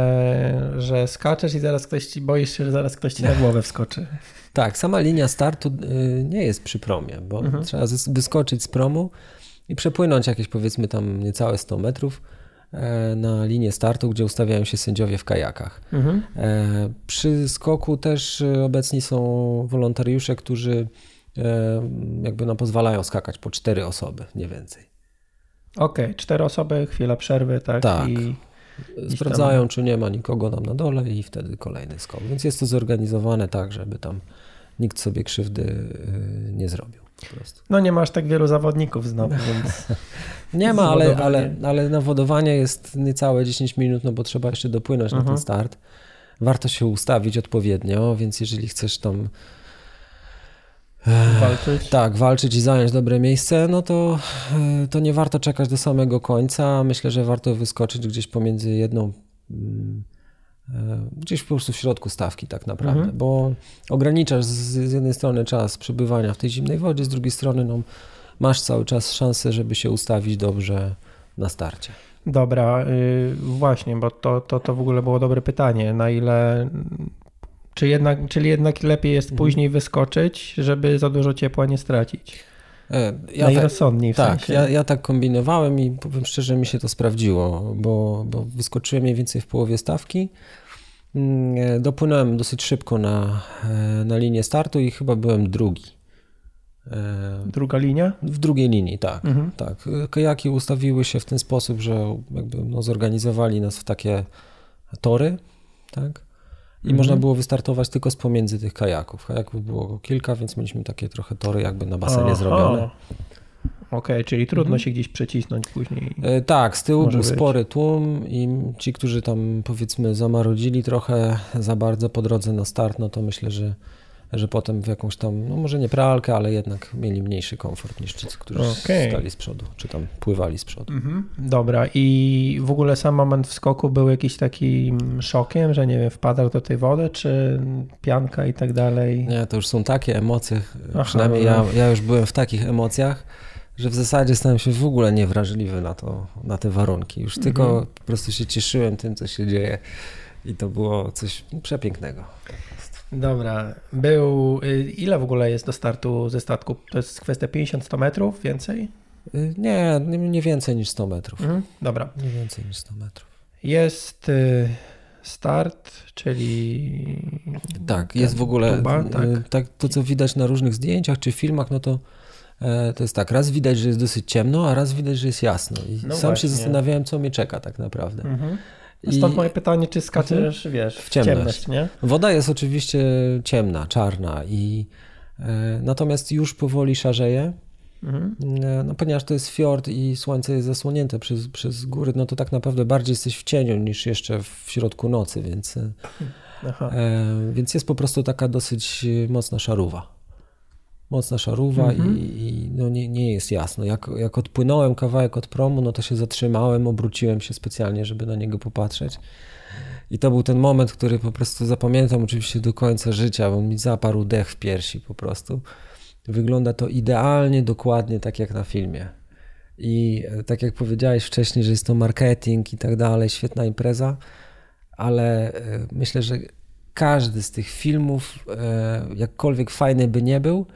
że skaczesz i zaraz ktoś ci, boisz się, że zaraz ktoś ci na głowę wskoczy. <laughs> Tak, sama linia startu y, nie jest przy promie, bo mhm. trzeba wyskoczyć z promu i przepłynąć jakieś powiedzmy tam niecałe 100 metrów e, na linię startu, gdzie ustawiają się sędziowie w kajakach. Mhm. E, przy skoku też y, obecni są wolontariusze, którzy e, jakby no pozwalają skakać po cztery osoby, nie więcej. Okej, okay, cztery osoby, chwila przerwy, tak? Tak. I Sprawdzają, tam... czy nie ma nikogo tam na dole i wtedy kolejny skok. Więc jest to zorganizowane tak, żeby tam nikt sobie krzywdy y, nie zrobił. No nie masz tak wielu zawodników znowu, <laughs> więc... nie ma, ale, ale, ale nawodowanie jest niecałe 10 minut, no bo trzeba jeszcze dopłynąć na ten mhm. start. Warto się ustawić odpowiednio, więc jeżeli chcesz tam walczyć. Tak, walczyć i zająć dobre miejsce, no to, e, to nie warto czekać do samego końca. Myślę, że warto wyskoczyć gdzieś pomiędzy jedną, mm, e, gdzieś po prostu w środku stawki tak naprawdę, mhm. bo ograniczasz z, z, jednej strony czas przebywania w tej zimnej wodzie, z drugiej strony no, masz cały czas szansę, żeby się ustawić dobrze na starcie. Dobra, yy, właśnie, bo to, to, to w ogóle było dobre pytanie. Na ile czy jednak, czyli jednak lepiej jest mhm. później wyskoczyć, żeby za dużo ciepła nie stracić? E, ja Najrozsądniej tak, w sensie. Tak, ja, ja tak kombinowałem i powiem szczerze, mi się to sprawdziło, bo, bo wyskoczyłem mniej więcej w połowie stawki. Mm, e, dopłynąłem dosyć szybko na, e, na linię startu i chyba byłem drugi. Druga linia? W drugiej linii, tak. Mhm. tak. Kajaki ustawiły się w ten sposób, że jakby no, zorganizowali nas w takie tory, tak? I mhm. można było wystartować tylko z pomiędzy tych kajaków. Kajaków było kilka, więc mieliśmy takie trochę tory jakby na basenie Aha. zrobione. Okej, okay, czyli trudno mhm. się gdzieś przecisnąć później. E, tak, z tyłu był być. spory tłum i ci, którzy tam powiedzmy zamarodzili trochę za bardzo po drodze na start, no to myślę, że że potem w jakąś tam, no może nie pralkę, ale jednak mieli mniejszy komfort niż ci, którzy okay. stali z przodu, czy tam pływali z przodu. Mhm. Dobra, i w ogóle sam moment w skoku był jakiś taki szokiem, że nie wiem, wpadał do tej wody, czy pianka i tak dalej? Nie, to już są takie emocje, Aha, przynajmniej ja, ja już byłem w takich emocjach, że w zasadzie stałem się w ogóle niewrażliwy na, to, na te warunki. Już mhm. tylko po prostu się cieszyłem tym, co się dzieje i to było coś przepięknego. Dobra. Był. Y, ile w ogóle jest do startu ze statku? To jest kwestia 50-100 metrów? Więcej? Y, nie, nie więcej niż 100 metrów. Mhm, dobra. Nie więcej niż 100 metrów. Jest y, start, czyli. Tak, jest w ogóle. Tuba, tak. tak. To, co widać na różnych zdjęciach czy filmach, no to. E, to jest tak, raz widać, że jest dosyć ciemno, a raz widać, że jest jasno. I no sam właśnie. się zastanawiałem, co mnie czeka tak naprawdę. Mhm. Stąd moje pytanie, czy skaczesz, mhm. wiesz, w ciemność. ciemność, nie? Woda jest oczywiście ciemna, czarna i e, natomiast już powoli szarzeje. Mhm. E, no, ponieważ to jest fiord i słońce jest zasłonięte przez, przez góry, no to tak naprawdę bardziej jesteś w cieniu niż jeszcze w środku nocy, więc, e, więc jest po prostu taka dosyć mocna szaruwa. Mocna szaruwa mhm. i, i, no nie, nie jest jasno. Jak, jak odpłynąłem kawałek od promu, no to się zatrzymałem, obróciłem się specjalnie, żeby na niego popatrzeć. I to był ten moment, który po prostu zapamiętam oczywiście do końca życia, bo mi zaparł dech w piersi po prostu. Wygląda to idealnie, dokładnie tak jak na filmie. I e, tak jak powiedziałeś wcześniej, że jest to marketing i tak dalej, świetna impreza, ale e, myślę, że każdy z tych filmów, e, jakkolwiek fajny by nie był,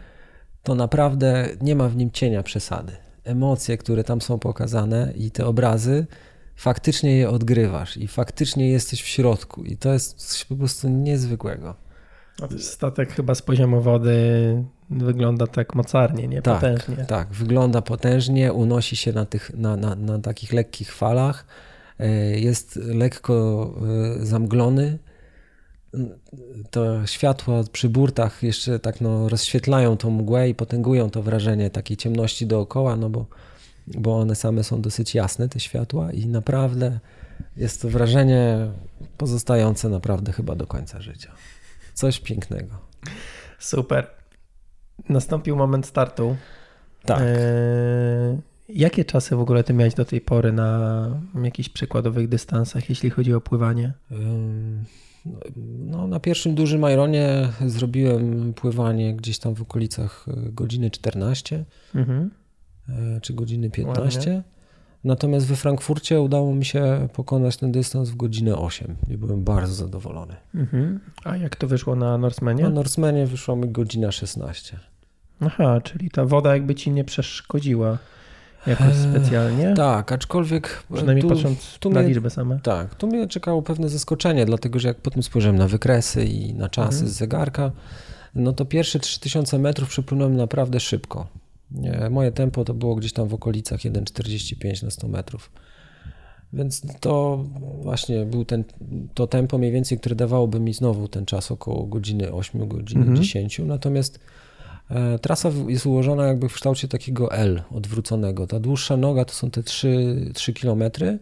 to naprawdę nie ma w nim cienia przesady. Emocje, które tam są pokazane i te obrazy, faktycznie je odgrywasz i faktycznie jesteś w środku i to jest coś po prostu niezwykłego. Statek chyba z poziomu wody wygląda tak mocarnie, nie? Tak, potężnie. Tak, wygląda potężnie, unosi się na, tych, na, na, na takich lekkich falach, e, jest lekko e, zamglony. To światła przy burtach jeszcze tak no, rozświetlają tą mgłę i potęgują to wrażenie takiej ciemności dookoła, no bo, bo one same są dosyć jasne, te światła i naprawdę jest to wrażenie pozostające naprawdę chyba do końca życia. Coś pięknego. Super. Nastąpił moment startu. Tak. E, jakie czasy w ogóle ty miałeś do tej pory na jakichś przykładowych dystansach, jeśli chodzi o pływanie? No, na pierwszym dużym Ironie zrobiłem pływanie gdzieś tam w okolicach e, godziny 14 mhm. E, czy godziny 15. Ładnie. Natomiast we Frankfurcie udało mi się pokonać ten dystans w godzinę 8 i byłem bardzo zadowolony. Mhm. A jak to wyszło na Norsemanie? Na Norsemanie wyszło mi godzina 16. Aha, czyli ta woda jakby ci nie przeszkodziła jakoś eee, specjalnie? tak, aczkolwiek... Przynajmniej tu, patrząc tu na mnie, liczbę same. Tak, tu mnie czekało pewne zaskoczenie, dlatego że jak potem spojrzałem na wykresy i na czasy mhm. z zegarka, no to pierwsze 3000 metrów przepłynąłem naprawdę szybko. Moje tempo to było gdzieś tam w okolicach 1,45 na 100 metrów. Więc to właśnie był ten, to tempo mniej więcej, które dawałoby mi znowu ten czas około godziny 8, godziny mhm. 10. Natomiast e, trasa jest ułożona jakby w kształcie takiego L odwróconego. Ta dłuższa noga to są te 3, 3 km, mhm.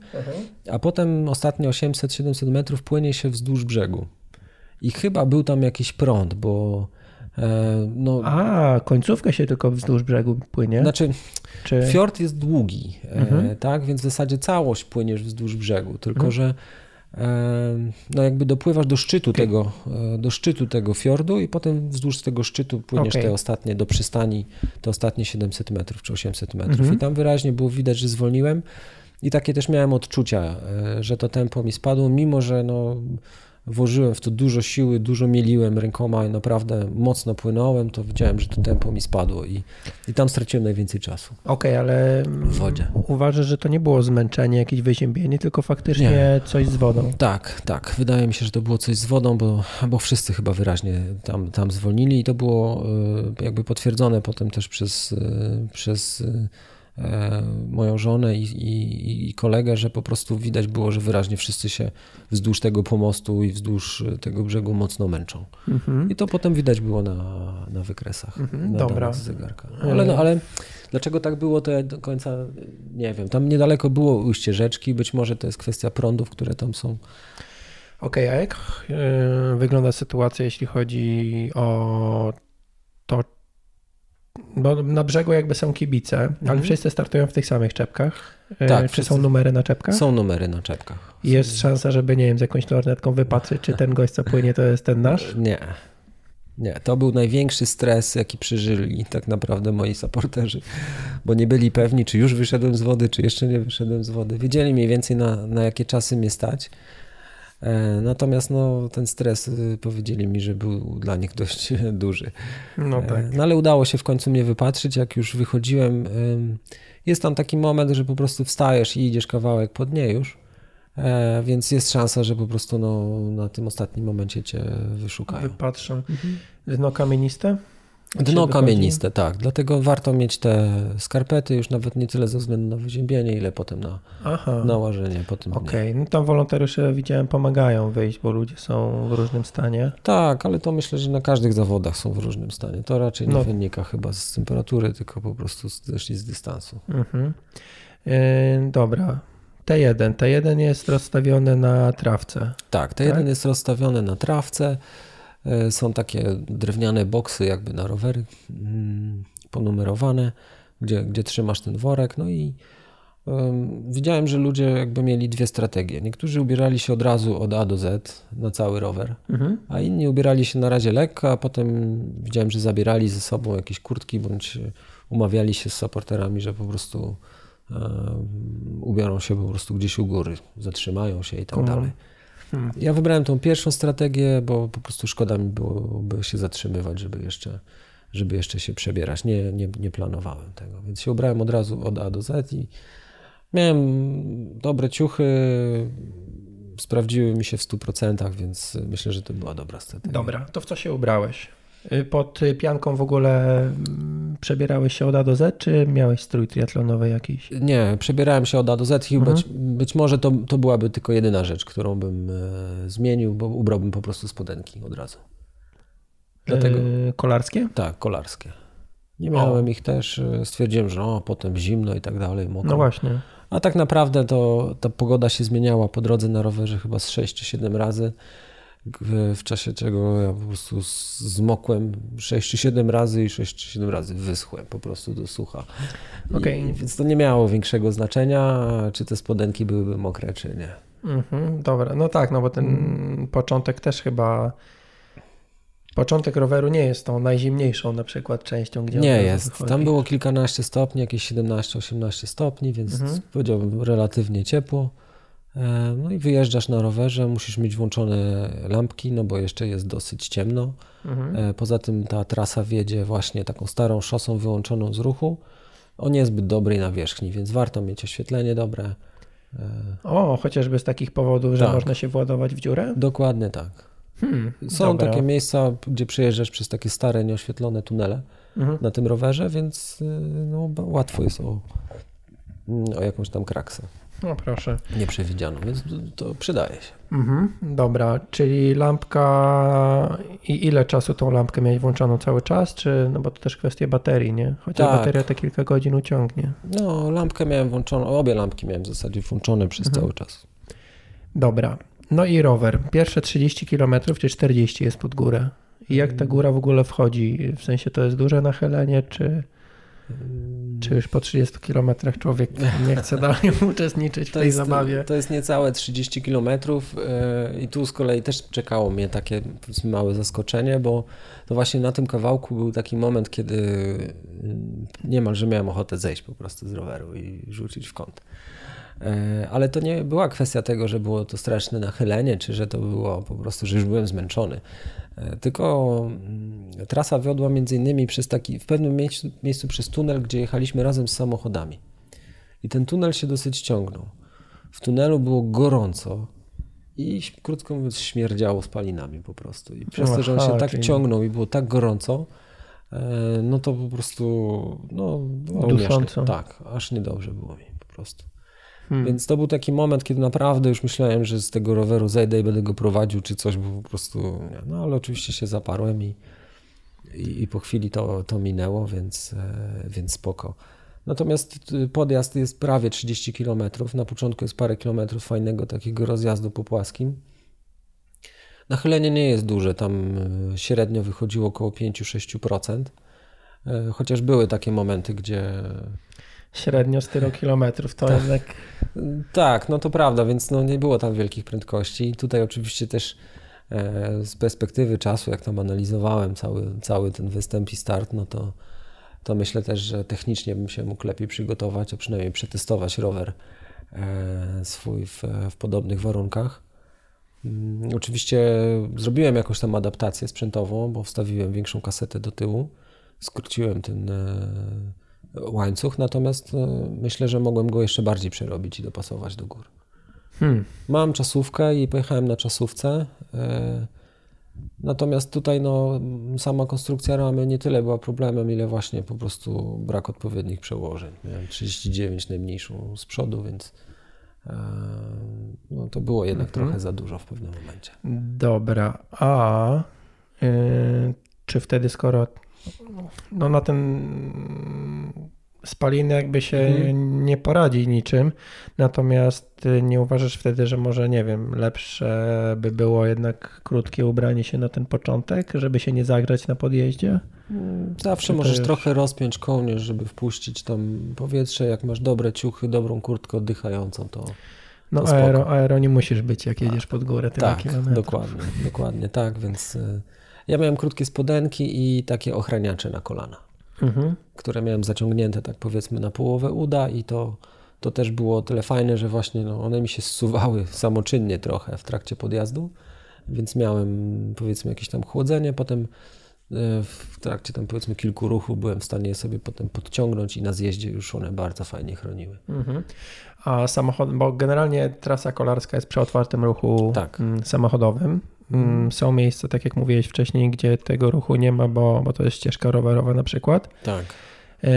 a potem ostatnie 800-700 metrów płynie się wzdłuż brzegu. I chyba był tam jakiś prąd, bo E, no, A, końcówka się tylko wzdłuż brzegu płynie? Znaczy, Czy... fiord jest długi, e, mhm. tak, więc w zasadzie całość płyniesz wzdłuż brzegu, tylko mhm. że e, no jakby dopływasz do szczytu tego, do szczytu tego fiordu i potem wzdłuż tego szczytu płyniesz okay. te ostatnie do przystani, te ostatnie 700 metrów czy 800 metrów mhm. i tam wyraźnie było widać, że zwolniłem i takie też miałem odczucia, że to tempo mi spadło, mimo że no włożyłem w to dużo siły, dużo mieliłem rękoma i naprawdę mocno płynąłem, to widziałem, że to tempo mi spadło i, i tam straciłem najwięcej czasu. Okej, okay, ale w wodzie. uważasz, że to nie było zmęczenie, jakieś wyziębienie, tylko faktycznie nie. coś z wodą? Tak, tak. Wydaje mi się, że to było coś z wodą, bo, bo wszyscy chyba wyraźnie tam, tam zwolnili i to było e, jakby potwierdzone potem też przez, e, przez E, moją żonę i, i, i, kolegę, że po prostu widać było, że wyraźnie wszyscy się wzdłuż tego pomostu i wzdłuż tego brzegu mocno męczą. Mhm. I to potem widać było na, na wykresach. Mhm, na dobra. Z zegarka. Ale, no, ale dlaczego tak było, to ja do końca nie wiem. Tam niedaleko było ujście rzeczki, być może to jest kwestia prądów, które tam są. Okej, okay, a jak e, wygląda sytuacja, jeśli chodzi o bo na brzegu jakby są kibice, mhm. ale wszyscy startują w tych samych czepkach. E, tak, Czy wszyscy... są numery na czepkach? Są numery na czepkach. Jest szansa, żeby, nie wiem, z jakąś lornetką wypatrzeć, czy ten gość, co płynie, to jest ten nasz? Nie. Nie, to był największy stres, jaki przeżyli tak naprawdę moi supporterzy, bo nie byli pewni, czy już wyszedłem z wody, czy jeszcze nie wyszedłem z wody. Wiedzieli mniej więcej na, na jakie czasy mnie stać. E, natomiast no, ten stres y, powiedzieli mi, że był dla nich <laughs> dość duży. No, e, tak. no ale udało się w końcu mnie wypatrzyć. Jak już wychodziłem, jest tam taki moment, że po prostu wstajesz i idziesz kawałek pod nie już. E, więc jest szansa, że po prostu no, na tym ostatnim momencie cię wyszukają. Wypatrzą. Mhm. Dno kamieniste? Dno kamieniste, tak. Dlatego warto mieć te skarpety już nawet nie tyle ze względu na wyziębienie, ile potem na Aha. nałożenie po tym Okej, okay. no tam wolontariusze widziałem pomagają wyjść, bo ludzie są w różnym stanie. Tak, ale to myślę, że na każdych zawodach są w różnym stanie. To raczej nie no. wynika chyba z temperatury, tylko po prostu zeszli z dystansu. Mhm. Yy, dobra. T1. T1 jest rozstawiony na trawce. Tak, T1 tak? jest rozstawiony na trawce. E, są takie drewniane boksy jakby na rowery mm, ponumerowane, gdzie, gdzie trzymasz ten worek. No i widziałem, że ludzie jakby mieli dwie strategie. Niektórzy ubierali się od razu od A do Z na cały rower, mhm. a inni ubierali się na razie lekko, a potem widziałem, że zabierali ze sobą jakieś kurtki bądź umawiali się z supporterami, że po prostu um, ubiorą się po prostu gdzieś u góry, zatrzymają się i tak mhm. dalej. Hmm. Ja wybrałem tą pierwszą strategię, bo po prostu szkoda mi byłoby się zatrzymywać, żeby jeszcze, żeby jeszcze się przebierać. Nie, nie, nie planowałem tego, więc się ubrałem od razu od A do Z i miałem dobre ciuchy, sprawdziły mi się w 100%, więc myślę, że to była dobra strategia. Dobra, to w co się ubrałeś? Y, pod pianką w ogóle mm, przebierałeś się od A do Z, czy miałeś strój triatlonowy jakiś? Nie, przebierałem się od A do Z i mhm. być, być, może to, to byłaby tylko jedyna rzecz, którą bym e, zmienił, bo ubrałbym po prostu spodenki od razu. Dlatego... Yy, kolarskie? Tak, kolarskie. Nie miałem o. ich też, e, stwierdziłem, że o, potem zimno i tak dalej. Mokro. No właśnie. A tak naprawdę to ta pogoda się zmieniała po drodze na rowerze chyba z 6 czy 7 razy w czasie czego ja po prostu zmokłem 6 czy 7 razy i 6 czy 7 razy wyschłem po prostu do sucha. Okay. I, więc to nie miało większego znaczenia, czy te spodenki byłyby mokre, czy nie. Mhm, dobra, no tak, no bo ten początek też chyba. Początek roweru nie jest tą najzimniejszą na przykład częścią, gdzie Nie jest. Wychodzi. Tam było kilkanaście stopni, jakieś 17-18 stopni, więc mhm. powiedziałbym relatywnie ciepło. E, no i wyjeżdżasz na rowerze, musisz mieć włączone lampki, no bo jeszcze jest dosyć ciemno. Mhm. E, poza tym ta trasa wiedzie właśnie taką starą szosą wyłączoną z ruchu o niezbyt dobrej nawierzchni, więc warto mieć oświetlenie dobre. E, o, chociażby z takich powodów, że tak. można się władować w dziurę? Dokładnie tak. Hmm, Są dobra. takie miejsca, gdzie przejeżdżasz przez takie stare, nieoświetlone tunele mhm. na tym rowerze, więc no, łatwo jest o, o jakąś tam kraksę. No proszę. Nie przewidziano, więc to przydaje się. Mhm, dobra, czyli lampka i ile czasu tą lampkę miałeś włączoną cały czas, czy, no bo to też kwestia baterii, nie? Chociaż tak. bateria te kilka godzin uciągnie. No, lampkę miałem włączoną, obie lampki miałem w zasadzie włączone przez mhm. cały czas. Dobra, no i rower. Pierwsze 30 km czy 40 jest pod górę. I jak ta mm. góra w ogóle wchodzi? W sensie to jest duże nachylenie, czy... Czy już po 30 kilometrach człowiek nie chce <laughs> dalej uczestniczyć w tej jest, zabawie? To jest niecałe 30 kilometrów e, i tu z kolei też czekało mnie takie małe zaskoczenie, bo to właśnie na tym kawałku był taki moment, kiedy mm, niemalże miałem ochotę zejść po prostu z roweru i rzucić w kąt. E, ale to nie była kwestia tego, że było to straszne nachylenie, czy że to było po prostu, że już byłem zmęczony. E, tylko mm, trasa wiodła między innymi przez taki, w pewnym miejscu, miejscu przez tunel, gdzie jechaliśmy razem z samochodami. I ten tunel się dosyć ciągnął. W tunelu było gorąco i krótko mówiąc śmierdziało spalinami po prostu. I przez to, że on się tak ciągnął i było tak gorąco, e, no to po prostu no, Dusząco. Tak, aż niedobrze było mi po prostu. Hmm. Więc to był taki moment, kiedy naprawdę już myślałem, że z tego roweru zejdę i będę go prowadził, czy coś, bo po prostu. No ale oczywiście się zaparłem i, i, i po chwili to, to minęło, więc, e, więc spoko. Natomiast y, podjazd jest prawie 30 km. Na początku jest parę kilometrów fajnego takiego rozjazdu po płaskim. Nachylenie nie jest duże, tam y, średnio wychodziło około 5-6%. E, chociaż były takie momenty, gdzie średnio z tylu kilometrów, to tak. jednak... Tak, no to prawda, więc no nie było tam wielkich prędkości. I tutaj oczywiście też e, z perspektywy czasu, jak tam analizowałem cały, cały ten występ i start, no to, to myślę też, że technicznie bym się mógł lepiej przygotować, a przynajmniej przetestować rower e, swój w, w podobnych warunkach. Mm, oczywiście zrobiłem jakąś tam adaptację sprzętową, bo wstawiłem większą kasetę do tyłu, skróciłem ten e, łańcuch, natomiast e, myślę, że mogłem go jeszcze bardziej przerobić i dopasować do gór. Hmm. Mam czasówkę i pojechałem na czasówce. E, Natomiast tutaj no, sama konstrukcja ramy nie tyle była problemem, ile właśnie po prostu brak odpowiednich przełożeń. Miałem 39 najmniejszą z przodu, więc e, no, to było jednak mhm. trochę za dużo w pewnym momencie. Dobra, a yy, czy wtedy skoro no na ten spaliny jakby się mhm. nie poradzi niczym, natomiast y, nie uważasz wtedy, że może, nie wiem, lepsze by było jednak krótkie ubranie się na ten początek, żeby się nie zagrać na podjeździe? Mm, zawsze Czy możesz trochę rozpiąć kołnierz, żeby wpuścić tam powietrze, jak masz dobre ciuchy, dobrą kurtkę oddychającą, to no to aero, aero nie musisz być, jak jedziesz pod górę tyle Tak, dokładnie, dokładnie tak, więc y, ja miałem krótkie spodenki i takie ochraniacze na kolana mhm. które miałem zaciągnięte tak powiedzmy na połowę uda i to, to też było tyle fajne, że właśnie no, one mi się zsuwały samoczynnie trochę w trakcie podjazdu, więc miałem powiedzmy jakieś tam chłodzenie, potem e, w trakcie tam powiedzmy kilku ruchów byłem w stanie je sobie potem podciągnąć i na zjeździe już one bardzo fajnie chroniły. Mhm. A samochód, bo generalnie trasa kolarska jest przy otwartym ruchu tak. Mm, samochodowym, są miejsca, tak jak mówiłeś wcześniej, gdzie tego ruchu nie ma, bo, bo to jest ścieżka rowerowa na przykład. Tak. E,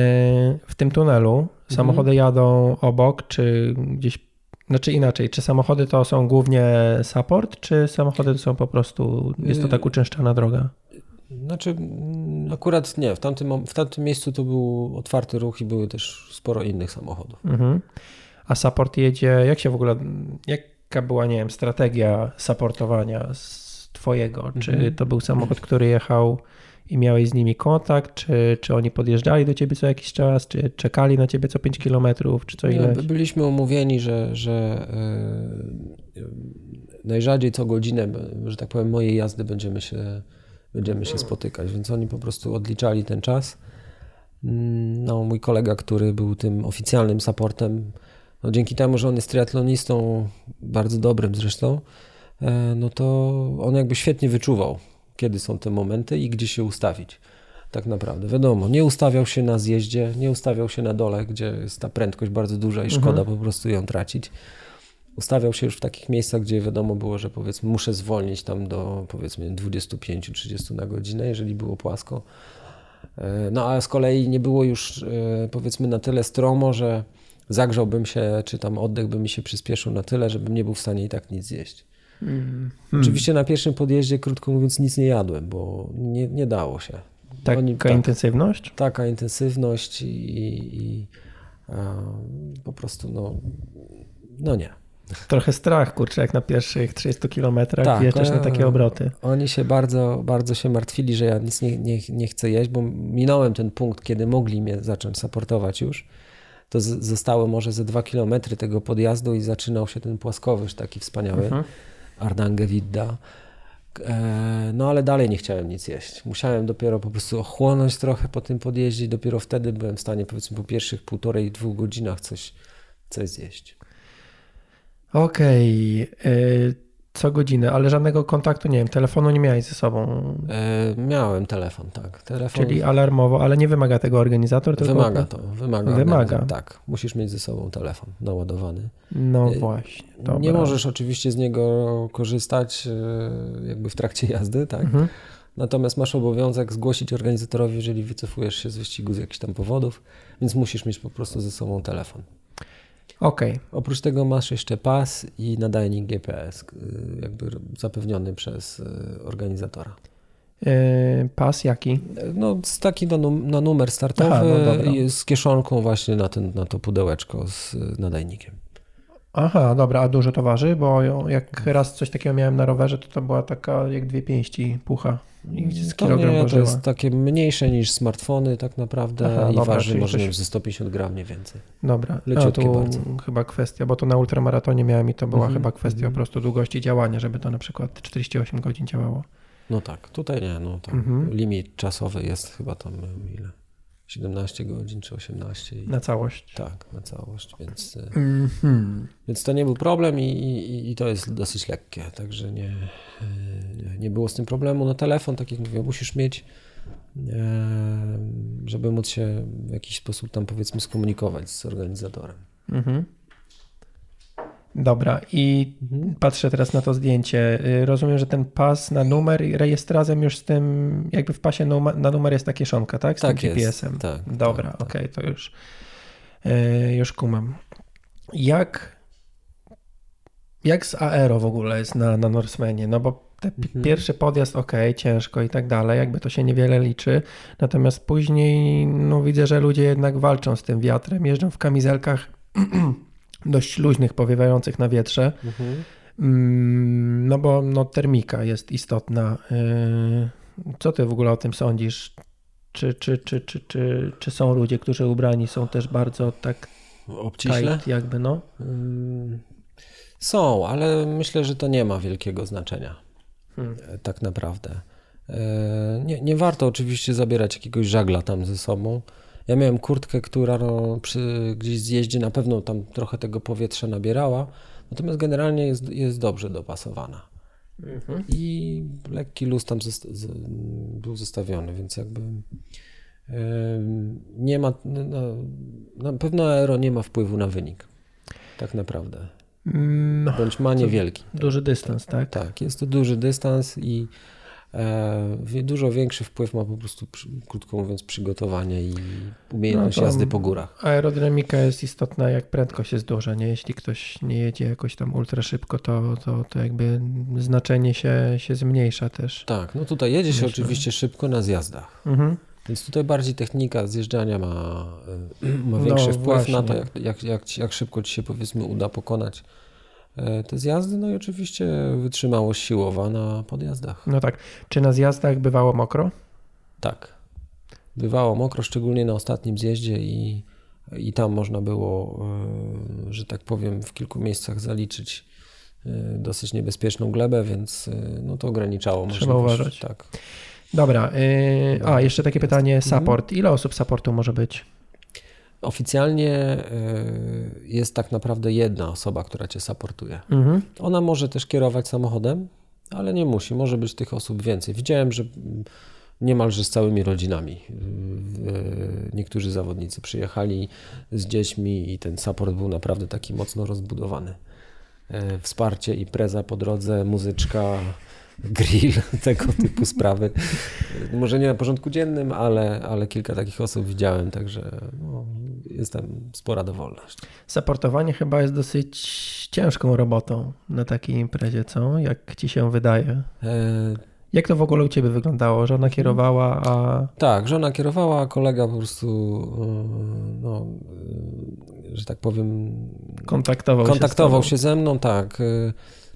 w tym tunelu mhm. samochody jadą obok, czy gdzieś, znaczy inaczej, czy samochody to są głównie support, czy samochody to są po prostu, jest to tak y, uczęszczana droga? Znaczy, mm, akurat nie. W tamtym, w tamtym miejscu to był otwarty ruch i były też sporo innych samochodów. Mhm. A support jedzie, jak się w ogóle, jak jaka była, nie wiem, strategia supportowania z twojego? Czy mhm. to był samochód, który jechał i miałeś z nimi kontakt, czy, czy oni podjeżdżali do ciebie co jakiś czas, czy czekali na ciebie co 5 kilometrów, czy co ile? Byliśmy umówieni, że, że yy, najrzadziej co godzinę, że tak powiem, mojej jazdy będziemy się, będziemy się spotykać, więc oni po prostu odliczali ten czas. Mm, no, mój kolega, który był tym oficjalnym supportem, no dzięki temu, że on jest triatlonistą, bardzo dobrym zresztą, e, no to on jakby świetnie wyczuwał, kiedy są te momenty i gdzie się ustawić. Tak naprawdę, wiadomo, nie ustawiał się na zjeździe, nie ustawiał się na dole, gdzie jest ta prędkość bardzo duża i szkoda mhm. po prostu ją tracić. Ustawiał się już w takich miejscach, gdzie wiadomo było, że powiedzmy muszę zwolnić tam do powiedzmy 25-30 na godzinę, jeżeli było płasko. E, no a z kolei nie było już e, powiedzmy na tyle stromo, że zagrzałbym się, czy tam oddech by mi się przyspieszył na tyle, żebym nie był w stanie i tak nic zjeść. Mm. Oczywiście na pierwszym podjeździe, krótko mówiąc, nic nie jadłem, bo nie, nie dało się. Taka Oni, tak, intensywność? Taka intensywność i, i a, po prostu no, no nie. Trochę strach, kurczę, jak na pierwszych 30 kilometrach tak, na takie obroty. Oni się bardzo, bardzo się martwili, że ja nic nie, nie, nie chcę jeść, bo minąłem ten punkt, kiedy mogli mnie zacząć supportować już to zostało może ze dwa kilometry tego podjazdu i zaczynał się ten płaskowyż taki wspaniały, mhm. E, no ale dalej nie chciałem nic jeść. Musiałem dopiero po prostu ochłonąć trochę po tym podjeździe i dopiero wtedy byłem w stanie powiedzmy po pierwszych półtorej, dwóch godzinach coś, coś zjeść. Okej. Okay. Co godzinę, ale żadnego kontaktu, nie wiem, telefonu nie miałeś ze sobą. E, miałem telefon, tak. Telefon... Czyli alarmowo, ale nie wymaga tego organizator? Tylko... Wymaga to, wymaga. Wymaga. Tak, musisz mieć ze sobą telefon naładowany. No e, właśnie. Dobra. Nie możesz oczywiście z niego korzystać e, jakby w trakcie jazdy, tak? Mhm. Natomiast masz obowiązek zgłosić organizatorowi, jeżeli wycofujesz się z wyścigu z jakichś tam powodów, więc musisz mieć po prostu ze sobą telefon. Okay. Oprócz tego masz jeszcze pas i nadajnik GPS, y, jakby zapewniony przez y, organizatora. Yy, pas jaki? No, taki na, na numer startowy Aha, no z kieszonką właśnie na, ten, na to pudełeczko z nadajnikiem. Aha, dobra, a dużo to waży? Bo jak raz coś takiego miałem na rowerze, to to była taka jak dwie pięści pucha. I z to nie, to jest takie mniejsze niż smartfony tak naprawdę Aha, i dobra, waży może coś... ze 150 gram mniej więcej. Dobra, Leciutkie no, bardzo. chyba kwestia, bo to na ultramaratonie miałem i to była mhm. chyba kwestia mhm. po prostu długości działania, żeby to na przykład 48 godzin działało. No tak, tutaj nie, no tam mhm. limit czasowy jest chyba tam ile? 17 godzin czy 18. I, na całość. Tak, na całość, więc, mm-hmm. więc to nie był problem i, i, i, to jest dosyć lekkie, także nie, nie było z tym problemu. No telefon, tak jak mówię, musisz mieć, e, żeby móc się w jakiś sposób tam powiedzmy skomunikować z organizatorem. Mm-hmm. Dobra, i mhm. patrzę teraz na to zdjęcie. Y, rozumiem, że ten pas na numer rejestracją razem już z tym, jakby w pasie na numer jest ta kieszonka, tak? Z tak tym GPS-em. Jest, tak, Dobra, tak, okej, okay, to już, yy, już kumam. Jak, jak z aero w ogóle jest na, na Norsemanie? No bo te mhm. pierwszy podjazd, ok, ciężko i tak dalej, jakby to się niewiele liczy. Natomiast później, no widzę, że ludzie jednak walczą z tym wiatrem, jeżdżą w kamizelkach <clears throat> dość luźnych, powiewających na wietrze. Mhm. Mm, no bo no, termika jest istotna. Y, co ty w ogóle o tym sądzisz? Czy, czy, czy, czy, czy, czy są ludzie, którzy ubrani są też bardzo tak obciśle? Tight, jakby no? Mm, są, ale myślę, że to nie ma wielkiego znaczenia. Hmm. Tak naprawdę. E, nie, nie warto oczywiście zabierać jakiegoś żagla tam ze sobą. Ja miałem kurtkę, która no, przy gdzieś zjeździe na pewno tam trochę tego powietrza nabierała, natomiast generalnie jest, jest dobrze dopasowana. Mhm. I lekki luz tam z, z, był zostawiony, więc jakby yy, nie ma, no, no, na pewno aero nie ma wpływu na wynik. Tak naprawdę. No, Bądź ma niewielki. Duży dystans, tak? Tak, jest to duży dystans i dużo większy wpływ ma po prostu, krótko mówiąc, przygotowanie i umiejętność no jazdy po górach. Aerodynamika jest istotna, jak prędkość jest duża. Nie? Jeśli ktoś nie jedzie jakoś tam ultra szybko, to, to, to jakby znaczenie się, się zmniejsza też. Tak, no tutaj jedzie się oczywiście szybko na zjazdach. Mhm. Więc tutaj bardziej technika zjeżdżania ma, e, ma większy no, wpływ właśnie. na to, jak, jak, jak, jak szybko ci się powiedzmy uda pokonać E, te zjazdy, no i oczywiście wytrzymałość siłowa na podjazdach. No tak. Czy na zjazdach bywało mokro? Tak. Bywało mokro, szczególnie na ostatnim zjeździe i, i tam można było, e, że tak powiem, w kilku miejscach zaliczyć e, dosyć niebezpieczną glebę, więc no to ograniczało Trzeba uważać. Tak. Dobra. a, jeszcze takie pytanie, mhm. support. Ile osób supportu może być? Oficjalnie e, jest tak naprawdę jedna osoba, która cię supportuje. Mhm. Ona może też kierować samochodem, ale nie musi. Może być tych osób więcej. Widziałem, że niemalże z całymi rodzinami. Niektórzy zawodnicy przyjechali z dziećmi i ten support był naprawdę taki mocno rozbudowany. E, wsparcie, impreza po drodze, muzyczka, grill, <laughs> tego typu sprawy. Może nie na porządku dziennym, ale, ale kilka takich osób widziałem, także no, jest tam spora dowolność. Saportowanie chyba jest dosyć ciężką robotą na takiej imprezie, co? Jak ci się wydaje? E... Jak to w ogóle u ciebie wyglądało? Żona kierowała, a. Tak, żona kierowała, a kolega po prostu, e, no, e, że tak powiem. Kontaktował, kontaktował się, się ze mną, tak.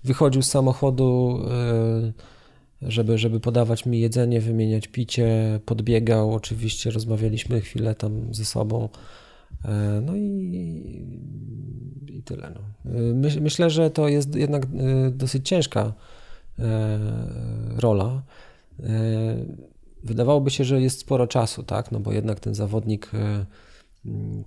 E, wychodził z samochodu żeby, żeby podawać mi jedzenie, wymieniać picie, podbiegał, oczywiście rozmawialiśmy chwilę tam ze sobą. E, no i, i tyle. No. E, myślę, że to jest jednak e, dosyć ciężka rola. Wydawałoby się, że jest sporo czasu, tak? No bo jednak ten zawodnik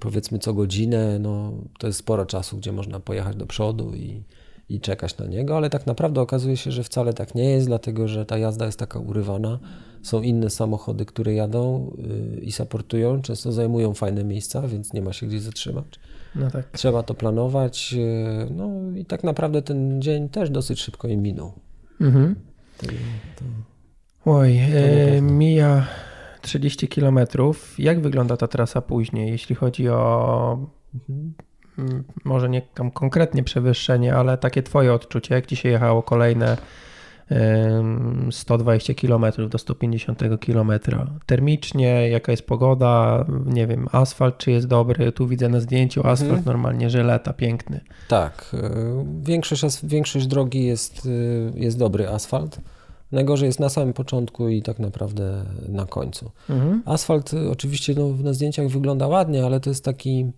powiedzmy co godzinę, no to jest sporo czasu, gdzie można pojechać do przodu i, i czekać na niego, ale tak naprawdę okazuje się, że wcale tak nie jest, dlatego że ta jazda jest taka urywana. Są inne samochody, które jadą y, i supportują, często zajmują fajne miejsca, więc nie ma się gdzie zatrzymać. No tak. Trzeba to planować. Y, no i tak naprawdę ten dzień też dosyć szybko im minął. Mhm. To, to, Oj, e, mija 30 kilometrów. Jak wygląda ta trasa później, jeśli chodzi o mhm może nie tam konkretnie przewyższenie, ale takie twoje odczucie, jak ci się jechało kolejne 120 km do 150 km. Termicznie, jaka jest pogoda, nie wiem, asfalt czy jest dobry. Tu widzę na zdjęciu mhm. asfalt mhm. normalnie, żeleta, piękny. Tak, e, większość, większość drogi jest, e, jest dobry asfalt. Najgorzej jest na samym początku i tak naprawdę na końcu. Mhm. Asfalt e, oczywiście no, na zdjęciach wygląda ładnie, ale to jest taki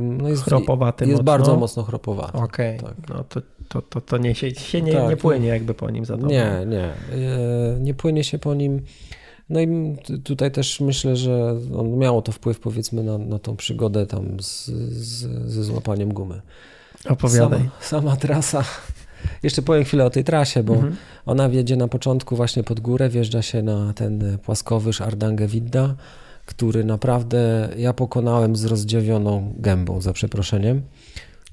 no jest, Chropowaty jest mocno. bardzo mocno chropowaty. Okej, okay. tak. no to, to, to, to nie, się, się nie, tak. nie płynie jakby po nim za dobrze. Nie, nie. E, nie płynie się po nim. No i tutaj też myślę, że on miało to wpływ powiedzmy na, na tą przygodę tam z, z, ze złapaniem gumy. Opowiadaj. Sama, sama trasa. Jeszcze powiem chwilę o tej trasie, bo mhm. ona wiedzie na początku właśnie pod górę, wjeżdża się na ten płaskowyż Ardange Widda który naprawdę ja pokonałem z rozdziawioną gębą, za przeproszeniem.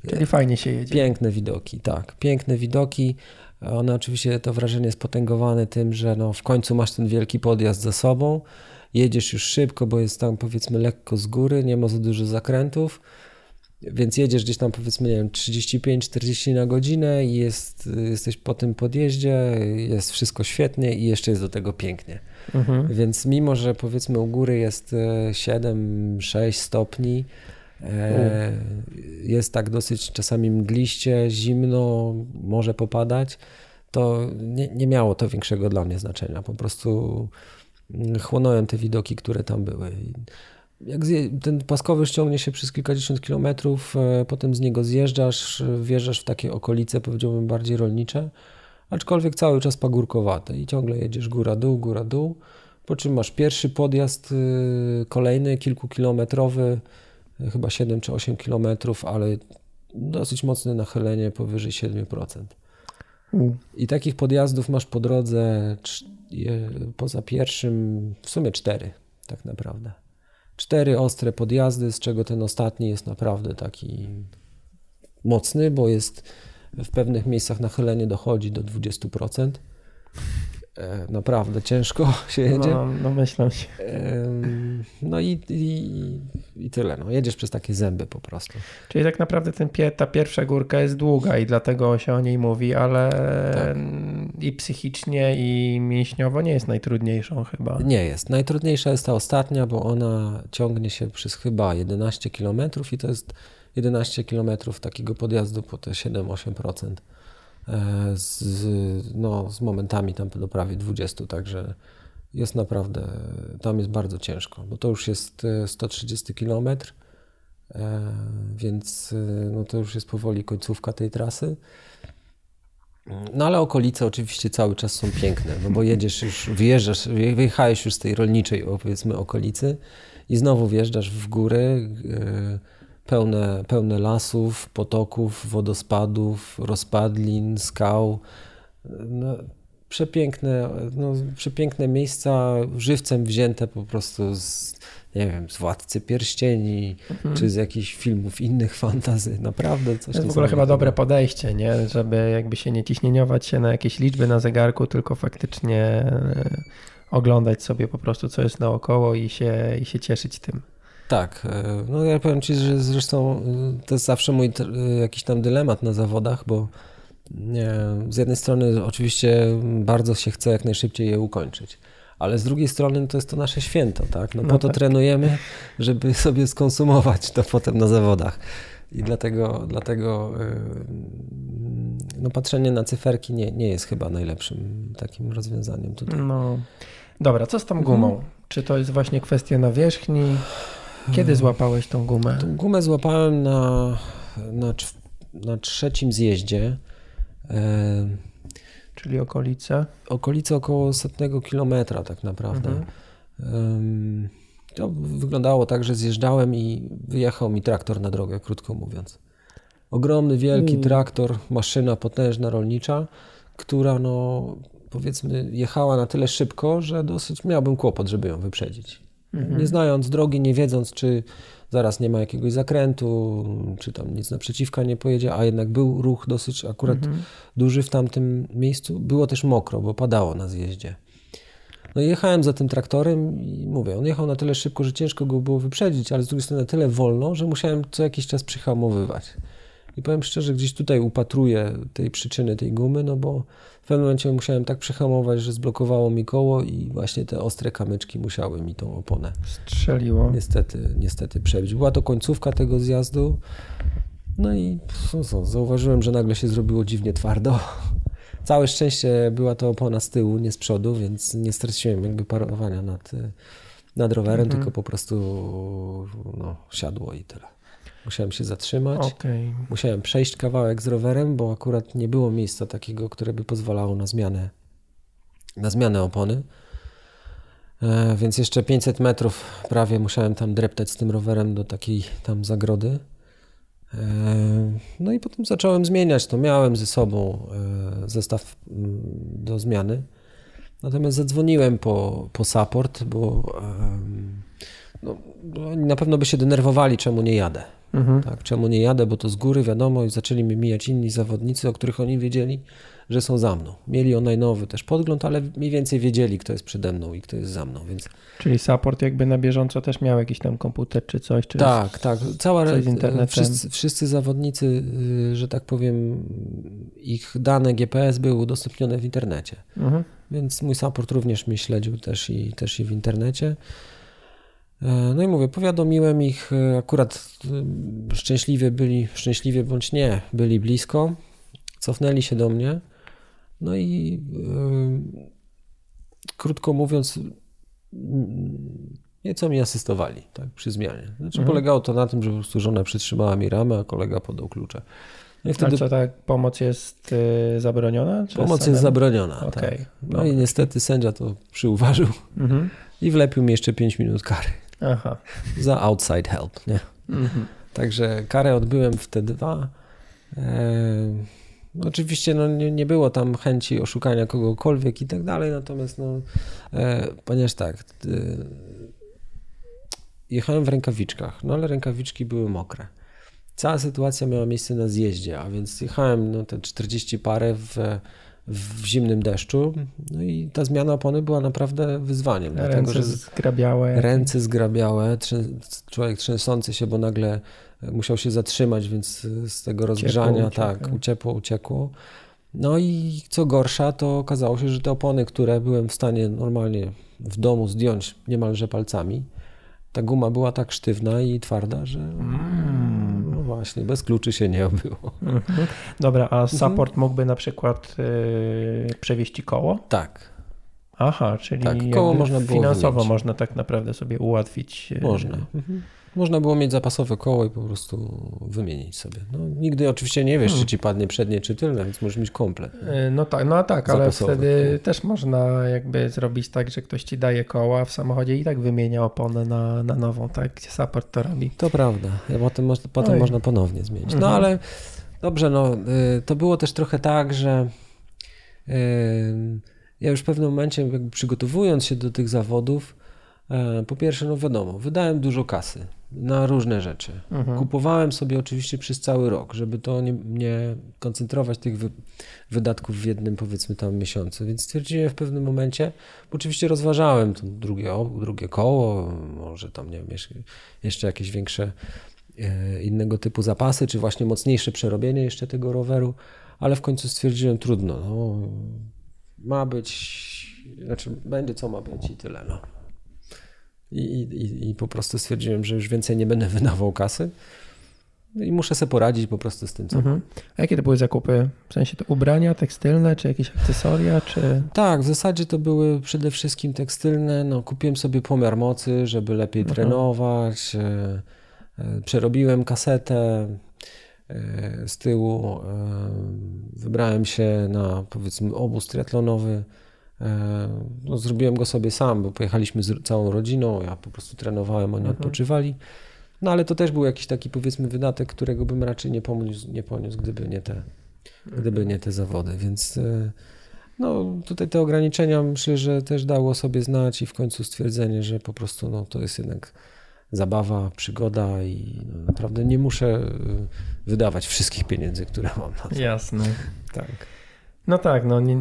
Czyli fajnie się jedzie. Piękne widoki, tak. Piękne widoki. One oczywiście to wrażenie jest potęgowane tym, że no w końcu masz ten wielki podjazd za sobą. Jedziesz już szybko, bo jest tam powiedzmy lekko z góry, nie ma za dużo zakrętów. Więc jedziesz gdzieś tam powiedzmy, nie wiem, 35-40 na godzinę i jest, jesteś po tym podjeździe, jest wszystko świetnie i jeszcze jest do tego pięknie. Mhm. Więc mimo, że powiedzmy u góry jest 7-6 e, stopni, e, jest tak dosyć czasami mgliście, zimno, może popadać, to nie, nie miało to większego dla mnie znaczenia. Po prostu mm, chłonąłem te widoki, które tam były jak zje, ten paskowy ściągnie się przez kilkadziesiąt kilometrów, e, potem z niego zjeżdżasz, wjeżdżasz w takie okolice, powiedziałbym, bardziej rolnicze, aczkolwiek cały czas pagórkowate i ciągle jedziesz góra-dół, góra-dół, po czym masz pierwszy podjazd y, kolejny, kilkukilometrowy, e, chyba 7 czy 8 kilometrów, ale dosyć mocne nachylenie powyżej 7%. Mm. I takich podjazdów masz po drodze poza pierwszym w sumie cztery tak naprawdę cztery ostre podjazdy, z czego ten ostatni jest naprawdę taki mocny, bo jest w pewnych miejscach nachylenie dochodzi do 20%. E, naprawdę ciężko <laughs> się jedzie. No, no myślę się. No i, i, i, tyle. No, jedziesz przez takie zęby po prostu. Czyli tak naprawdę ten, ta pierwsza górka jest długa i dlatego się o niej mówi, ale tak. i psychicznie, i mięśniowo nie jest najtrudniejszą chyba. Nie jest. Najtrudniejsza jest ta ostatnia, bo ona ciągnie się przez chyba 11 km i to jest 11 km takiego podjazdu po te 7-8%. E, z, no, z momentami tam do prawie 20, także jest naprawdę, tam jest bardzo ciężko, bo to już jest 130 e, km, e, więc no, to już jest powoli końcówka tej trasy. No ale okolice oczywiście cały czas są piękne, no bo jedziesz już, wyjeżdżasz, wyjechałeś już z tej rolniczej powiedzmy okolicy i znowu wjeżdżasz w góry, pełne, pełne lasów, potoków, wodospadów, rozpadlin, skał. No, przepiękne, no, przepiękne miejsca, żywcem wzięte po prostu z, nie wiem, z Władcy Pierścieni, mhm. czy z jakichś filmów innych <laughs> fantazy. Naprawdę coś To jest w ogóle chyba dobre podejście, nie? Żeby jakby się nie ciśnieniować się na jakieś liczby na zegarku, tylko faktycznie e, oglądać sobie po prostu, co jest naokoło i się, i się cieszyć tym. Tak, e, no ja powiem Ci, że zresztą e, to jest zawsze mój e, jakiś tam dylemat na zawodach, bo z jednej strony oczywiście bardzo się chce jak najszybciej je ukończyć, ale z drugiej strony to jest to nasze święto, tak? No, no po to tak. trenujemy, żeby sobie skonsumować to potem na zawodach. I dlatego, dlatego no, patrzenie na cyferki nie, nie jest chyba najlepszym takim rozwiązaniem tutaj. No. Dobra, co z tą gumą? Mhm. Czy to jest właśnie kwestia nawierzchni? Kiedy złapałeś tą gumę? Tą gumę złapałem na, na, na trzecim zjeździe. E, Czyli okolice? Okolice około setnego kilometra tak naprawdę. Mhm. To wyglądało tak, że zjeżdżałem i wyjechał mi traktor na drogę, krótko mówiąc. Ogromny, wielki mm. traktor, maszyna potężna, rolnicza, która no powiedzmy jechała na tyle szybko, że dosyć miałbym kłopot, żeby ją wyprzedzić. Mhm. Nie znając drogi, nie wiedząc, czy zaraz nie ma jakiegoś zakrętu, czy tam nic naprzeciwka nie pojedzie, a jednak był ruch dosyć akurat mhm. duży w tamtym miejscu. Było też mokro, bo padało na zjeździe. No i jechałem za tym traktorem i mówię, on jechał na tyle szybko, że ciężko go było wyprzedzić, ale z drugiej strony na tyle wolno, że musiałem co jakiś czas przyhamowywać. I powiem szczerze, gdzieś tutaj upatruję tej przyczyny tej gumy, no bo w pewnym momencie musiałem tak przehamować, że zblokowało mi koło i właśnie te ostre kamyczki musiały mi tą oponę strzeliło. Niestety, niestety przebić. Była to końcówka tego zjazdu. No i co, zauważyłem, że nagle się zrobiło dziwnie twardo. <laughs> Całe szczęście była to opona z tyłu, nie z przodu, więc nie straciłem jakby parowania nad, nad rowerem, mhm. tylko po prostu no, siadło i tyle. Musiałem się zatrzymać. Okay. Musiałem przejść kawałek z rowerem, bo akurat nie było miejsca takiego, które by pozwalało na zmianę, na zmianę opony. E, więc jeszcze 500 metrów prawie musiałem tam dreptać z tym rowerem do takiej tam zagrody. E, no i potem zacząłem zmieniać to. Miałem ze sobą e, zestaw mm, do zmiany. Natomiast zadzwoniłem po, po support, bo no, na pewno by się denerwowali, czemu nie jadę. Mhm. Tak, czemu nie jadę, bo to z góry wiadomo i zaczęli mnie mijać inni zawodnicy, o których oni wiedzieli, że są za mną. Mieli o najnowy też podgląd, ale mniej więcej wiedzieli, kto jest przede mną i kto jest za mną, więc... Czyli support jakby na bieżąco też miał jakiś tam komputer czy coś? Czy tak, tak. Cała coś z. Wszyscy, wszyscy zawodnicy, y, że tak powiem, ich dane GPS były udostępnione w internecie. Mhm. Więc mój support również mnie śledził też i, też i w internecie. E, no i mówię, powiadomiłem ich, e, akurat y, szczęśliwie byli, szczęśliwie bądź nie, byli blisko, cofnęli się do mnie. No i yy, krótko mówiąc, nieco mi asystowali tak, przy zmianie. Znaczy, mhm. Polegało to na tym, że po prostu żona przytrzymała mi ramę, a kolega podał klucze. No i wtedy... A co, tak pomoc jest y, zabroniona? pomoc jest zabroniona, okay. tak. No i niestety sędzia to przyuważył mhm. i wlepił mi jeszcze 5 minut kary. Aha. Za outside help, nie? Mhm. Także karę odbyłem wtedy dwa. E, Oczywiście no, nie, nie było tam chęci oszukania kogokolwiek i tak dalej, natomiast no, e, ponieważ tak, e, jechałem w rękawiczkach, no ale rękawiczki były mokre. Cała sytuacja miała miejsce na zjeździe, a więc jechałem no, te 40 parę w, w zimnym deszczu, no i ta zmiana opony była naprawdę wyzwaniem. Ręce dlatego, że zgrabiałe. Ręce zgrabiałe, człowiek trzęsący się, bo nagle musiał się zatrzymać, więc z tego rozgrzania uciekło, tak, uciekło, uciekło. No i co gorsza, to okazało się, że te opony, które byłem w stanie normalnie w domu zdjąć niemalże palcami, ta guma była tak sztywna i twarda, że mm. Właśnie, bez kluczy się nie obyło. Mhm. Dobra, a mhm. support mógłby na przykład yy, przewieźć koło? Tak. Aha, czyli tak, koło można było finansowo wymienić. można tak naprawdę sobie ułatwić. Yy, można. Mhm. Można było mieć zapasowe koło i po prostu wymienić sobie. No, nigdy oczywiście nie wiesz, hmm. czy ci padnie przednie, czy tylne, więc możesz mieć komplet. E, no tak, no tak, ale wtedy też można jakby zrobić tak, że ktoś ci daje koła w samochodzie i tak wymienia oponę na, na nową, tak? Gdzie support to robi. To prawda. Potem, potem można ponownie zmienić. No mhm. ale dobrze, no y, to było też trochę tak, że y, ja już w pewnym momencie jakby przygotowując się do tych zawodów, e, po pierwsze, no wiadomo, wydałem dużo kasy na różne rzeczy. Mhm. Kupowałem sobie oczywiście przez cały rok, żeby to nie, nie koncentrować tych wy, wydatków w jednym, powiedzmy tam miesiącu. Więc stwierdziłem w pewnym momencie, bo oczywiście rozważałem to drugie, drugie koło, może tam, nie wiem, jeszcze jakieś większe e, innego typu zapasy, czy właśnie mocniejsze przerobienie jeszcze tego roweru, ale w końcu stwierdziłem, trudno, no, ma być, znaczy będzie co ma być i tyle, no. I, i, I po prostu stwierdziłem, że już więcej nie będę <laughs> wydawał kasy. I muszę sobie poradzić po prostu z tym, co mhm. A jakie to były zakupy? W sensie to ubrania tekstylne, czy jakieś akcesoria, czy... Tak, w zasadzie to były przede wszystkim tekstylne. No, kupiłem sobie pomiar mocy, żeby lepiej mhm. trenować. E, e, przerobiłem kasetę e, z tyłu. Wybrałem się na powiedzmy obóz triatlonowy no, zrobiłem go sobie sam, bo pojechaliśmy z całą rodziną, ja po prostu trenowałem, oni mhm. odpoczywali. No ale to też był jakiś taki powiedzmy wydatek, którego bym raczej nie poniósł, nie poniósł gdyby, nie te, gdyby nie te zawody, więc e, no, tutaj te ograniczenia myślę, że też dało sobie znać i w końcu stwierdzenie, że po prostu no, to jest jednak zabawa, przygoda i no, naprawdę nie muszę e, wydawać wszystkich pieniędzy, które mam. Jasne. Tak. No tak, no nie,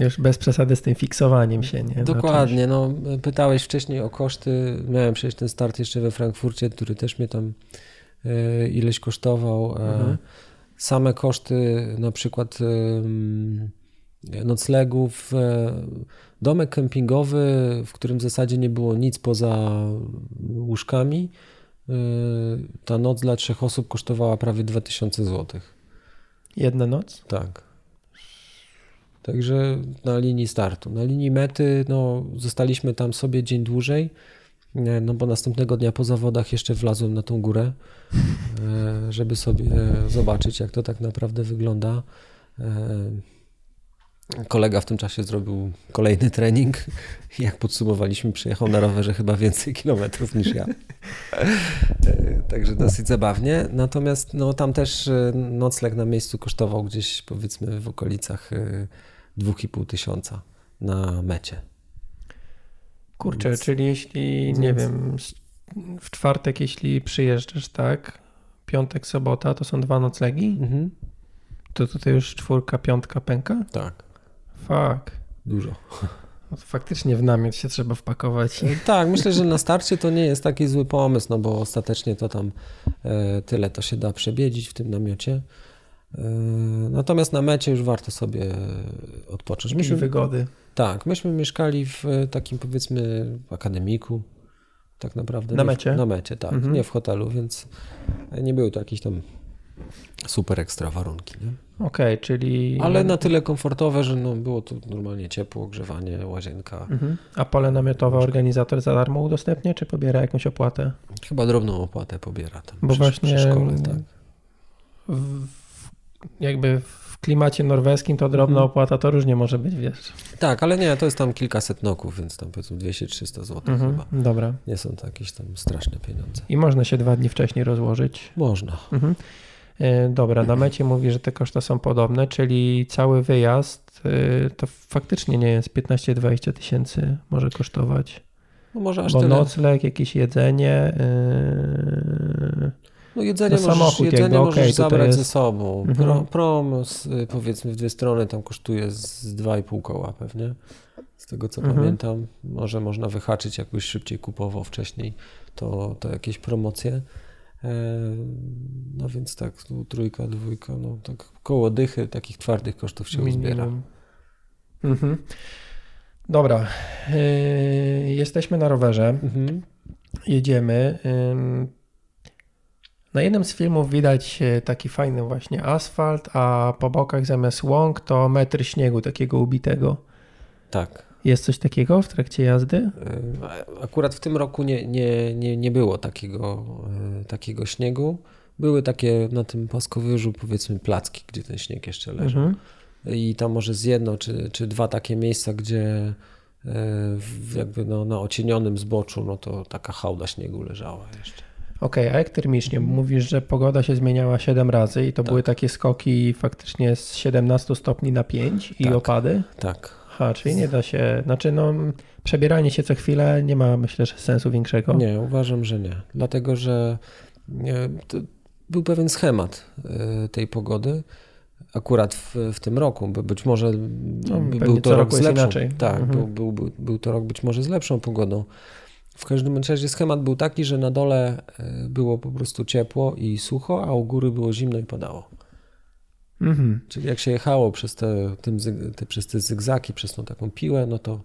już bez przesady z tym fiksowaniem się. Nie? Dokładnie, no, pytałeś wcześniej o koszty, miałem przecież ten start jeszcze we Frankfurcie, który też mnie tam e, ileś kosztował. E, mhm. Same koszty na przykład noclegów, e, domek kempingowy, w którym w zasadzie nie było nic poza łóżkami, ta noc dla trzech osób kosztowała prawie 2000 zł. Jedna noc? Tak. Także na linii startu. Na linii mety no, zostaliśmy tam sobie dzień dłużej, no bo następnego dnia po zawodach jeszcze wlazłem na tą górę, e, żeby sobie zobaczyć, jak to tak naprawdę wygląda. E, kolega w tym czasie zrobił kolejny trening. Jak podsumowaliśmy, przejechał na rowerze chyba więcej kilometrów niż ja. E, także dosyć zabawnie. Natomiast no, tam też nocleg na miejscu kosztował gdzieś powiedzmy w okolicach 2,5 tysiąca na mecie. Kurczę, Więc... czyli jeśli, nie wiem, w czwartek, jeśli przyjeżdżasz, tak, piątek, sobota to są dwa noclegi? Mhm. To tutaj już czwórka, piątka pęka? Tak. Fuck. Dużo. No faktycznie w namiot się trzeba wpakować. E, tak, myślę, że na starcie to nie jest taki zły pomysł, no bo ostatecznie to tam e, tyle to się da przebiedzić w tym namiocie. E, natomiast na mecie już warto sobie odpocząć. Myśmy, wygody. Tak, myśmy mieszkali w takim powiedzmy akademiku, tak naprawdę. Na mecie? W, na mecie, tak. Mhm. Nie w hotelu, więc nie były to jakieś tam super ekstra warunki. Okej, okay, czyli... Ale na tyle komfortowe, że no, było tu normalnie ciepło, ogrzewanie, łazienka. Mhm. A pole namiotowe organizator za darmo udostępnia, czy pobiera jakąś opłatę? Chyba drobną opłatę pobiera tam Bo przy, właśnie przy szkole, tak. W, jakby w klimacie norweskim to drobna mhm. opłata to różnie może być, wiesz. Tak, ale nie, to jest tam kilkaset noków, więc tam powiedzmy 200-300 zł mhm. chyba. Dobra. Nie są to jakieś tam straszne pieniądze. I można się dwa dni wcześniej rozłożyć? Można. Mhm. E, dobra, na mecie mówi, że te koszta są podobne, czyli cały wyjazd e, to faktycznie nie jest 15-20 tysięcy może kosztować. No może aż Bo tyle. nocleg, jakieś jedzenie. Yy... No jedzenie no możesz, jedzenie jakby, możesz okay, zabrać jest... ze sobą. Mhm. Prom, powiedzmy w dwie strony tam kosztuje z 2,5 koła pewnie. Z tego co mhm. pamiętam. Może można wyhaczyć, jakbyś szybciej kupował wcześniej, to, to jakieś promocje. E, no więc tak, tu trójka, dwójka, no tak koło dychy takich twardych kosztów się uzbiera. Mhm. Dobra, yy, jesteśmy na rowerze, mhm. jedziemy. Yy, na jednym z filmów widać e, taki fajny właśnie asfalt, a po bokach zamiast łąk to metr śniegu takiego ubitego. Tak. Jest coś takiego w trakcie jazdy? E, akurat w tym roku nie, nie, nie, nie było takiego, e, takiego śniegu. Były takie na tym płaskowyżu, powiedzmy, placki, gdzie ten śnieg jeszcze leży. Mhm. I tam może z jedno czy, czy dwa takie miejsca, gdzie jakby no, na ocienionym zboczu, no to taka hałda śniegu leżała jeszcze. Okej, okay, a jak termicznie? Mówisz, że pogoda się zmieniała 7 razy i to tak. były takie skoki faktycznie z 17 stopni na 5 i tak, opady? Tak, Aha, czyli nie da się, znaczy no przebieranie się co chwilę nie ma myślę, że sensu większego. Nie, uważam, że nie. Dlatego, że był pewien schemat e, tej pogody akurat w, w tym roku, bo być może no, był to rok z lepszą, inaczej. Tak, mhm. był, był, był, był to rok być może z lepszą pogodą. W każdym razie schemat był taki, że na dole e, było po prostu ciepło i sucho, a u góry było zimno i padało. Mhm. Czyli jak się jechało przez te, tym, te, przez te zygzaki, przez tą taką piłę, no to,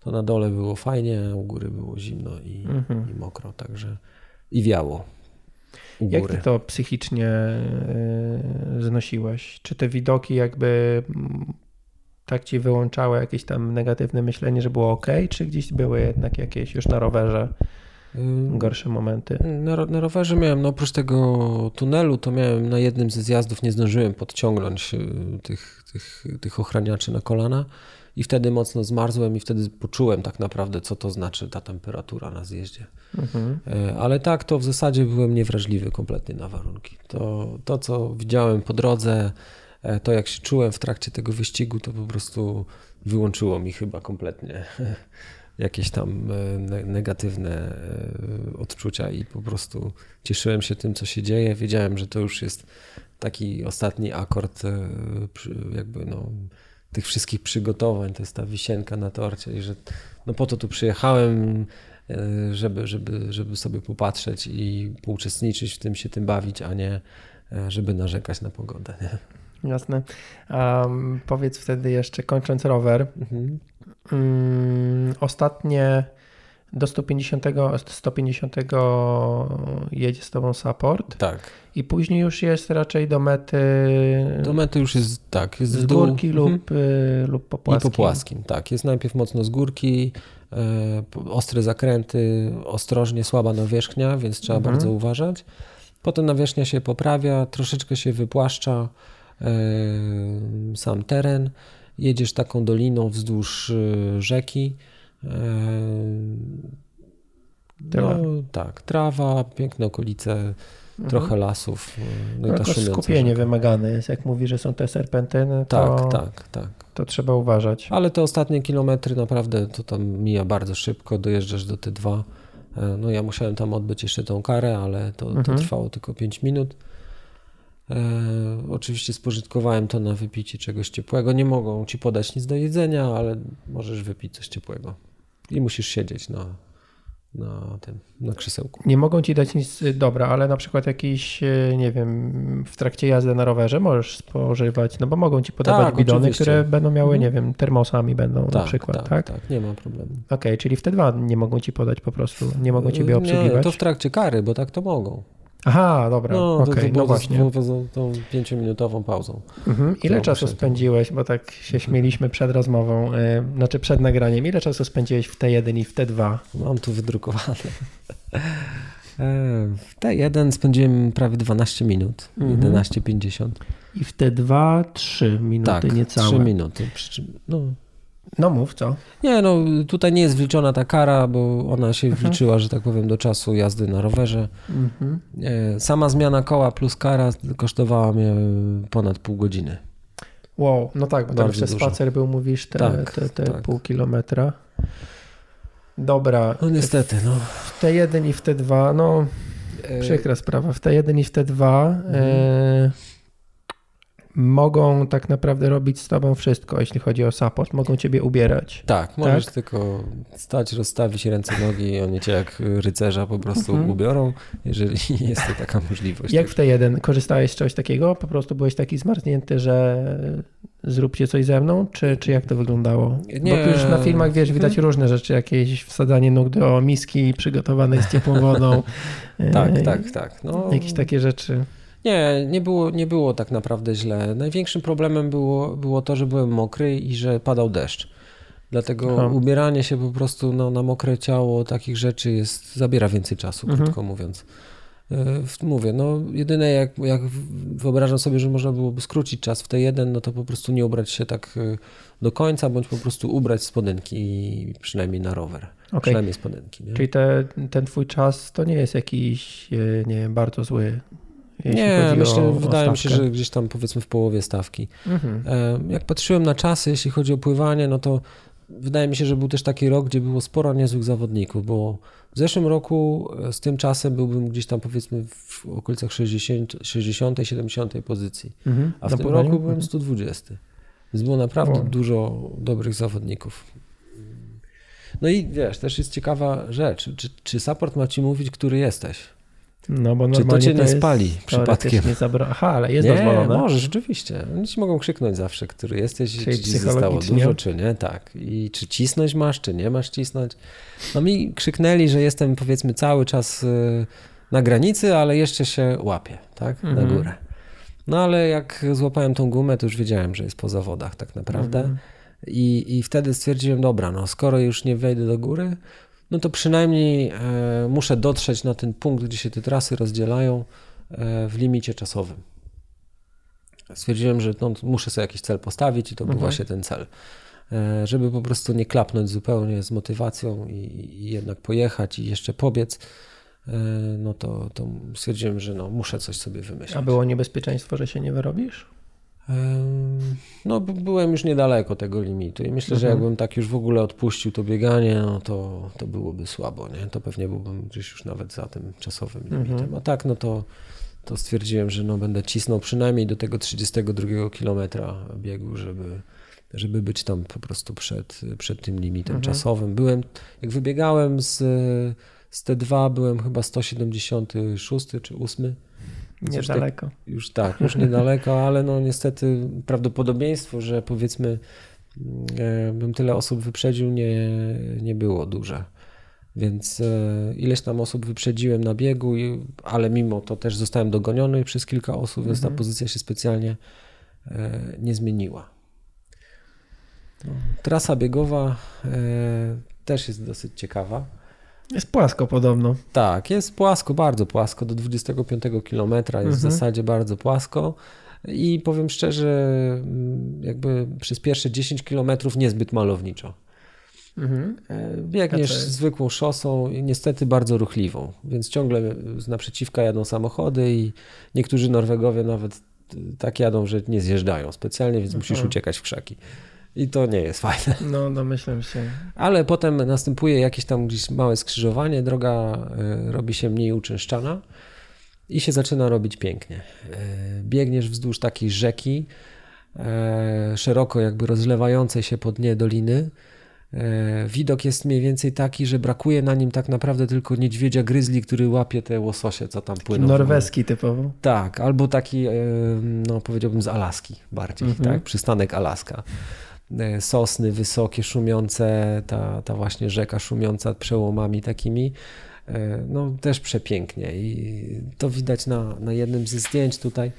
to na dole było fajnie, a u góry było zimno i, mhm. i mokro, także i wiało. Jak ty to psychicznie yy, znosiłeś? Czy te widoki jakby tak ci wyłączały jakieś tam negatywne myślenie, że było ok, czy gdzieś były jednak jakieś już na rowerze gorsze momenty? Na, na rowerze miałem, no oprócz tego tunelu, to miałem na jednym ze zjazdów, nie zdążyłem podciągnąć y, tych, tych, tych ochraniaczy na kolana i wtedy mocno zmarzłem i wtedy poczułem tak naprawdę, co to znaczy ta temperatura na zjeździe. Mhm. E, ale tak, to w zasadzie byłem niewrażliwy kompletnie na warunki. To, to, co widziałem po drodze, to jak się czułem w trakcie tego wyścigu, to po prostu wyłączyło mi chyba kompletnie <laughs> jakieś tam e, negatywne e, odczucia i po prostu cieszyłem się tym, co się dzieje. Wiedziałem, że to już jest taki ostatni akord e, jakby no, tych wszystkich przygotowań, to jest ta wisienka na torcie i że no po to tu przyjechałem, żeby, żeby, żeby sobie popatrzeć i pouczestniczyć w tym, się tym bawić, a nie żeby narzekać na pogodę. Nie? Jasne. Um, powiedz wtedy jeszcze, kończąc rower, mhm. um, ostatnie do 150, 150 jedzie z tobą support. Tak. I później już jest raczej do mety. Do mety już jest tak. Jest z górki mhm. lub, y, lub po płaskim. I po płaskim, tak. Jest najpierw mocno z górki, y, ostre zakręty, ostrożnie słaba nawierzchnia, więc trzeba mhm. bardzo uważać. Potem nawierzchnia się poprawia, troszeczkę się wypłaszcza sam teren. Jedziesz taką doliną wzdłuż e, rzeki. No, tak, trawa, piękne okolice, mhm. trochę lasów. No, no skupienie rzeka. wymagane jest. Jak mówi, że są te serpentyny, to, tak, tak, tak. to trzeba uważać. Ale te ostatnie kilometry naprawdę to tam mija bardzo szybko. Dojeżdżasz do T2 E, no ja musiałem tam odbyć jeszcze tą karę, ale to, to mhm. trwało tylko 5 minut. E, oczywiście spożytkowałem to na wypicie czegoś ciepłego. Nie mogą ci podać nic do jedzenia, ale możesz wypić coś ciepłego. I musisz siedzieć na, na tym, na krzesełku. Nie mogą ci dać nic, dobra, ale na przykład jakiś, e, nie wiem, w trakcie jazdy na rowerze możesz spożywać, no bo mogą ci podawać tak, bidony, oczywiście. które będą miały, nie mhm. wiem, termosami będą tak, na przykład, tak? Tak, tak, nie ma problemu. Okej, okay, czyli w te dwa nie mogą ci podać po prostu, nie mogą ciebie obsługiwać? Nie, to w trakcie kary, bo tak to mogą. Aha, dobra, no, okej, okay, no właśnie. Z tą pięciominutową pauzą. Mhm. Ile czasu spędziłeś, bo tak się śmieliśmy przed rozmową, yy, znaczy przed nagraniem, ile czasu spędziłeś w T1 i w T2? Mam tu wydrukowane. <laughs> E, w T1 spędziłem prawie 12 minut, mhm. 11.50. I w T2 3 minuty tak, niecałe. 3 minuty. No, no mów, co? Nie, no tutaj nie jest wliczona ta kara, bo ona się mhm. wliczyła, że tak powiem, do czasu jazdy na rowerze. Mhm. E, sama zmiana koła plus kara kosztowała mnie ponad pół godziny. Wow, no tak, bo tam jeszcze dużo. spacer był, mówisz, te, tak, te, te tak. pół kilometra. Dobra. No niestety, no. W T1 i w T2, no e, przykra sprawa, w T1 i w T2 mhm. e, mogą tak naprawdę robić z tobą wszystko, jeśli chodzi o support. Mogą ciebie ubierać. Tak, możesz tak? tylko stać, rozstawić ręce, nogi i oni cię jak rycerza po prostu mhm. ubiorą, jeżeli <laughs> jest to taka możliwość. Jak w tej jeden korzystałeś z czegoś takiego? Po prostu byłeś taki zmarznięty, że zróbcie coś ze mną? Czy, czy jak to wyglądało? Nie. Bo już na filmach, wiesz, widać mhm. różne rzeczy, jakieś wsadzanie nóg do miski przygotowanej z ciepłą wodą. <laughs> tak, tak, tak. No. Jakieś takie rzeczy. Nie, nie było, nie było tak naprawdę źle. Największym problemem było, było to, że byłem mokry i że padał deszcz. Dlatego Aha. ubieranie się po prostu no, na mokre ciało takich rzeczy jest, zabiera więcej czasu, mhm. krótko mówiąc. E, mówię, no jedyne jak, jak wyobrażam sobie, że można byłoby skrócić czas w te jeden, no to po prostu nie ubrać się tak e, do końca, bądź po prostu ubrać spodenki przynajmniej na rower. Okay. Przynajmniej spodenki. Nie? Czyli te, ten twój czas to nie jest jakiś, e, nie wiem, bardzo zły nie, myślę, o, wydaje o mi się, że gdzieś tam powiedzmy w połowie stawki. Mhm. E, jak patrzyłem na czasy, jeśli chodzi o pływanie, no to wydaje mi się, że był też taki rok, gdzie było sporo niezłych zawodników, bo w zeszłym roku e, z tym czasem byłbym gdzieś tam powiedzmy w okolicach 60, 60 70 pozycji, mhm. a w na tym pływaniu? roku byłem 120. Więc było naprawdę o. dużo dobrych zawodników. No i wiesz, też jest ciekawa rzecz, czy, czy support ma ci mówić, który jesteś? No bo Czy to cię nie spali przypadkiem? <laughs> Zabra... Aha, ale jest nie, dozwolone. Może, rzeczywiście. Oni ci mogą krzyknąć zawsze, który jesteś, Czyli czy ci zostało dużo, czy nie. Tak. I czy cisnąć masz, czy nie masz cisnąć. No mi krzyknęli, że jestem powiedzmy cały czas y, na granicy, ale jeszcze się łapię, tak? Mhm. Na górę. No ale jak złapałem tą gumę, to już wiedziałem, że jest po zawodach tak naprawdę. Mhm. I, I wtedy stwierdziłem, dobra, no skoro już nie wejdę do góry, no to przynajmniej e, muszę dotrzeć na ten punkt, gdzie się te trasy rozdzielają e, w limicie czasowym. Stwierdziłem, że no, muszę sobie jakiś cel postawić i to mhm. był właśnie ten cel. E, żeby po prostu nie klapnąć zupełnie z motywacją i, i jednak pojechać i jeszcze pobiec, no to, to stwierdziłem, że no, muszę coś sobie wymyślić. A było niebezpieczeństwo, że się nie wyrobisz? No, byłem już niedaleko tego limitu i myślę, że mhm. jakbym tak już w ogóle odpuścił to bieganie, no to, to byłoby słabo, nie? To pewnie byłbym gdzieś już nawet za tym czasowym limitem. Mhm. A tak, no to, to stwierdziłem, że no będę cisnął przynajmniej do tego 32 kilometra biegu, żeby, żeby być tam po prostu przed, przed tym limitem mhm. czasowym. Byłem, jak wybiegałem z, z T2, byłem chyba 176 czy 8 Niedaleko. Tak, już tak, już niedaleko, ale no niestety prawdopodobieństwo, że powiedzmy e, bym tyle osób wyprzedził, nie, nie było duże. Więc e, ileś tam osób wyprzedziłem na biegu, ale mimo to też zostałem dogoniony przez kilka osób, więc ta mhm. pozycja się specjalnie e, nie zmieniła. No, trasa biegowa też jest dosyć ciekawa. Jest płasko podobno. Tak, jest płasko, bardzo płasko. Do 25 km jest mhm. w zasadzie bardzo płasko. I powiem szczerze, mm, jakby przez pierwsze 10 km niezbyt malowniczo. Mhm. E, biegniesz zwykłą szosą, niestety bardzo ruchliwą, więc ciągle z naprzeciwka jadą samochody i niektórzy Norwegowie nawet tak jadą, że nie zjeżdżają specjalnie, więc musisz uciekać w krzaki. I to nie jest fajne. <laughs> No, domyślam się. Ale potem następuje jakieś tam gdzieś małe skrzyżowanie, droga y, robi się mniej uczęszczana i się zaczyna robić pięknie. Y, biegniesz wzdłuż takiej rzeki, y, szeroko jakby rozlewającej się po dnie doliny. Widok jest mniej więcej taki, że brakuje na nim tak naprawdę tylko niedźwiedzia gryzli, który łapie te łososie, co tam płyną. Norweski typowo. Tak, albo taki, no powiedziałbym z Alaski bardziej, mhm. tak? Przystanek Alaska. E, sosny wysokie, szumiące, ta, ta właśnie rzeka szumiąca przełomami takimi. E, no też przepięknie i to widać na, na jednym ze zdjęć tutaj.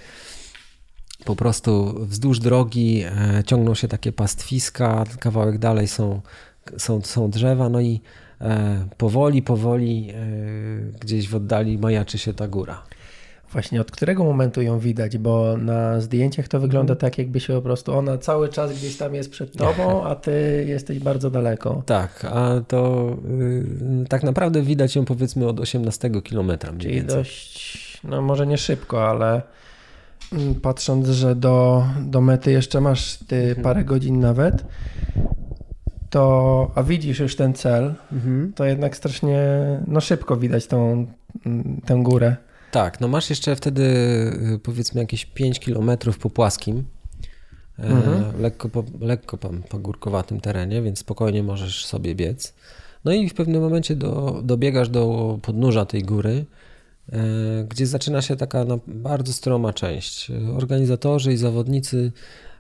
Po prostu wzdłuż drogi e, ciągną się takie pastwiska, kawałek dalej są, są, są drzewa, no i powoli, powoli gdzieś w oddali majaczy się ta góra. Właśnie od którego momentu ją widać, bo na zdjęciach to wygląda mhm. tak, jakby się po prostu ona cały czas gdzieś tam jest przed tobą, a ty jesteś bardzo daleko. Tak, a to yy, tak naprawdę widać ją powiedzmy od 18 kilometra. Czyli dość, no może nie szybko, ale mm, patrząc, że do, do mety jeszcze masz ty mhm. parę godzin nawet, to, a widzisz już ten cel, mhm. to jednak strasznie no szybko widać tą, mm, tę górę. Tak, no masz jeszcze wtedy y, powiedzmy jakieś 5 kilometrów po płaskim, e, mhm. lekko, po, lekko po, po górkowatym terenie, więc spokojnie możesz sobie biec. No i w pewnym momencie do, dobiegasz do podnóża tej góry, e, gdzie zaczyna się taka no, bardzo stroma część. Organizatorzy i zawodnicy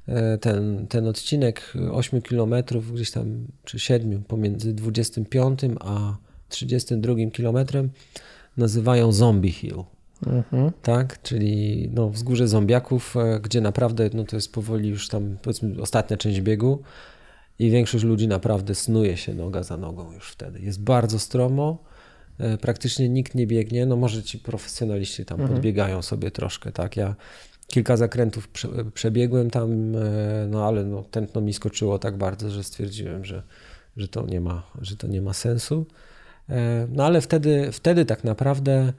e, ten, ten odcinek 8 kilometrów, gdzieś tam, czy 7 pomiędzy 25 a 32 kilometrem nazywają Zombie Hill. Mhm. Tak, czyli no, wzgórze zombiaków, e, gdzie naprawdę no, to jest powoli już tam powiedzmy ostatnia część biegu i większość ludzi naprawdę snuje się noga za nogą już wtedy. Jest bardzo stromo, e, praktycznie nikt nie biegnie, no może ci profesjonaliści tam mhm. podbiegają sobie troszkę, tak, ja kilka zakrętów prze, przebiegłem tam, e, no ale no, tętno mi skoczyło tak bardzo, że stwierdziłem, że, że, to, nie ma, że to nie ma sensu. No ale wtedy, wtedy tak naprawdę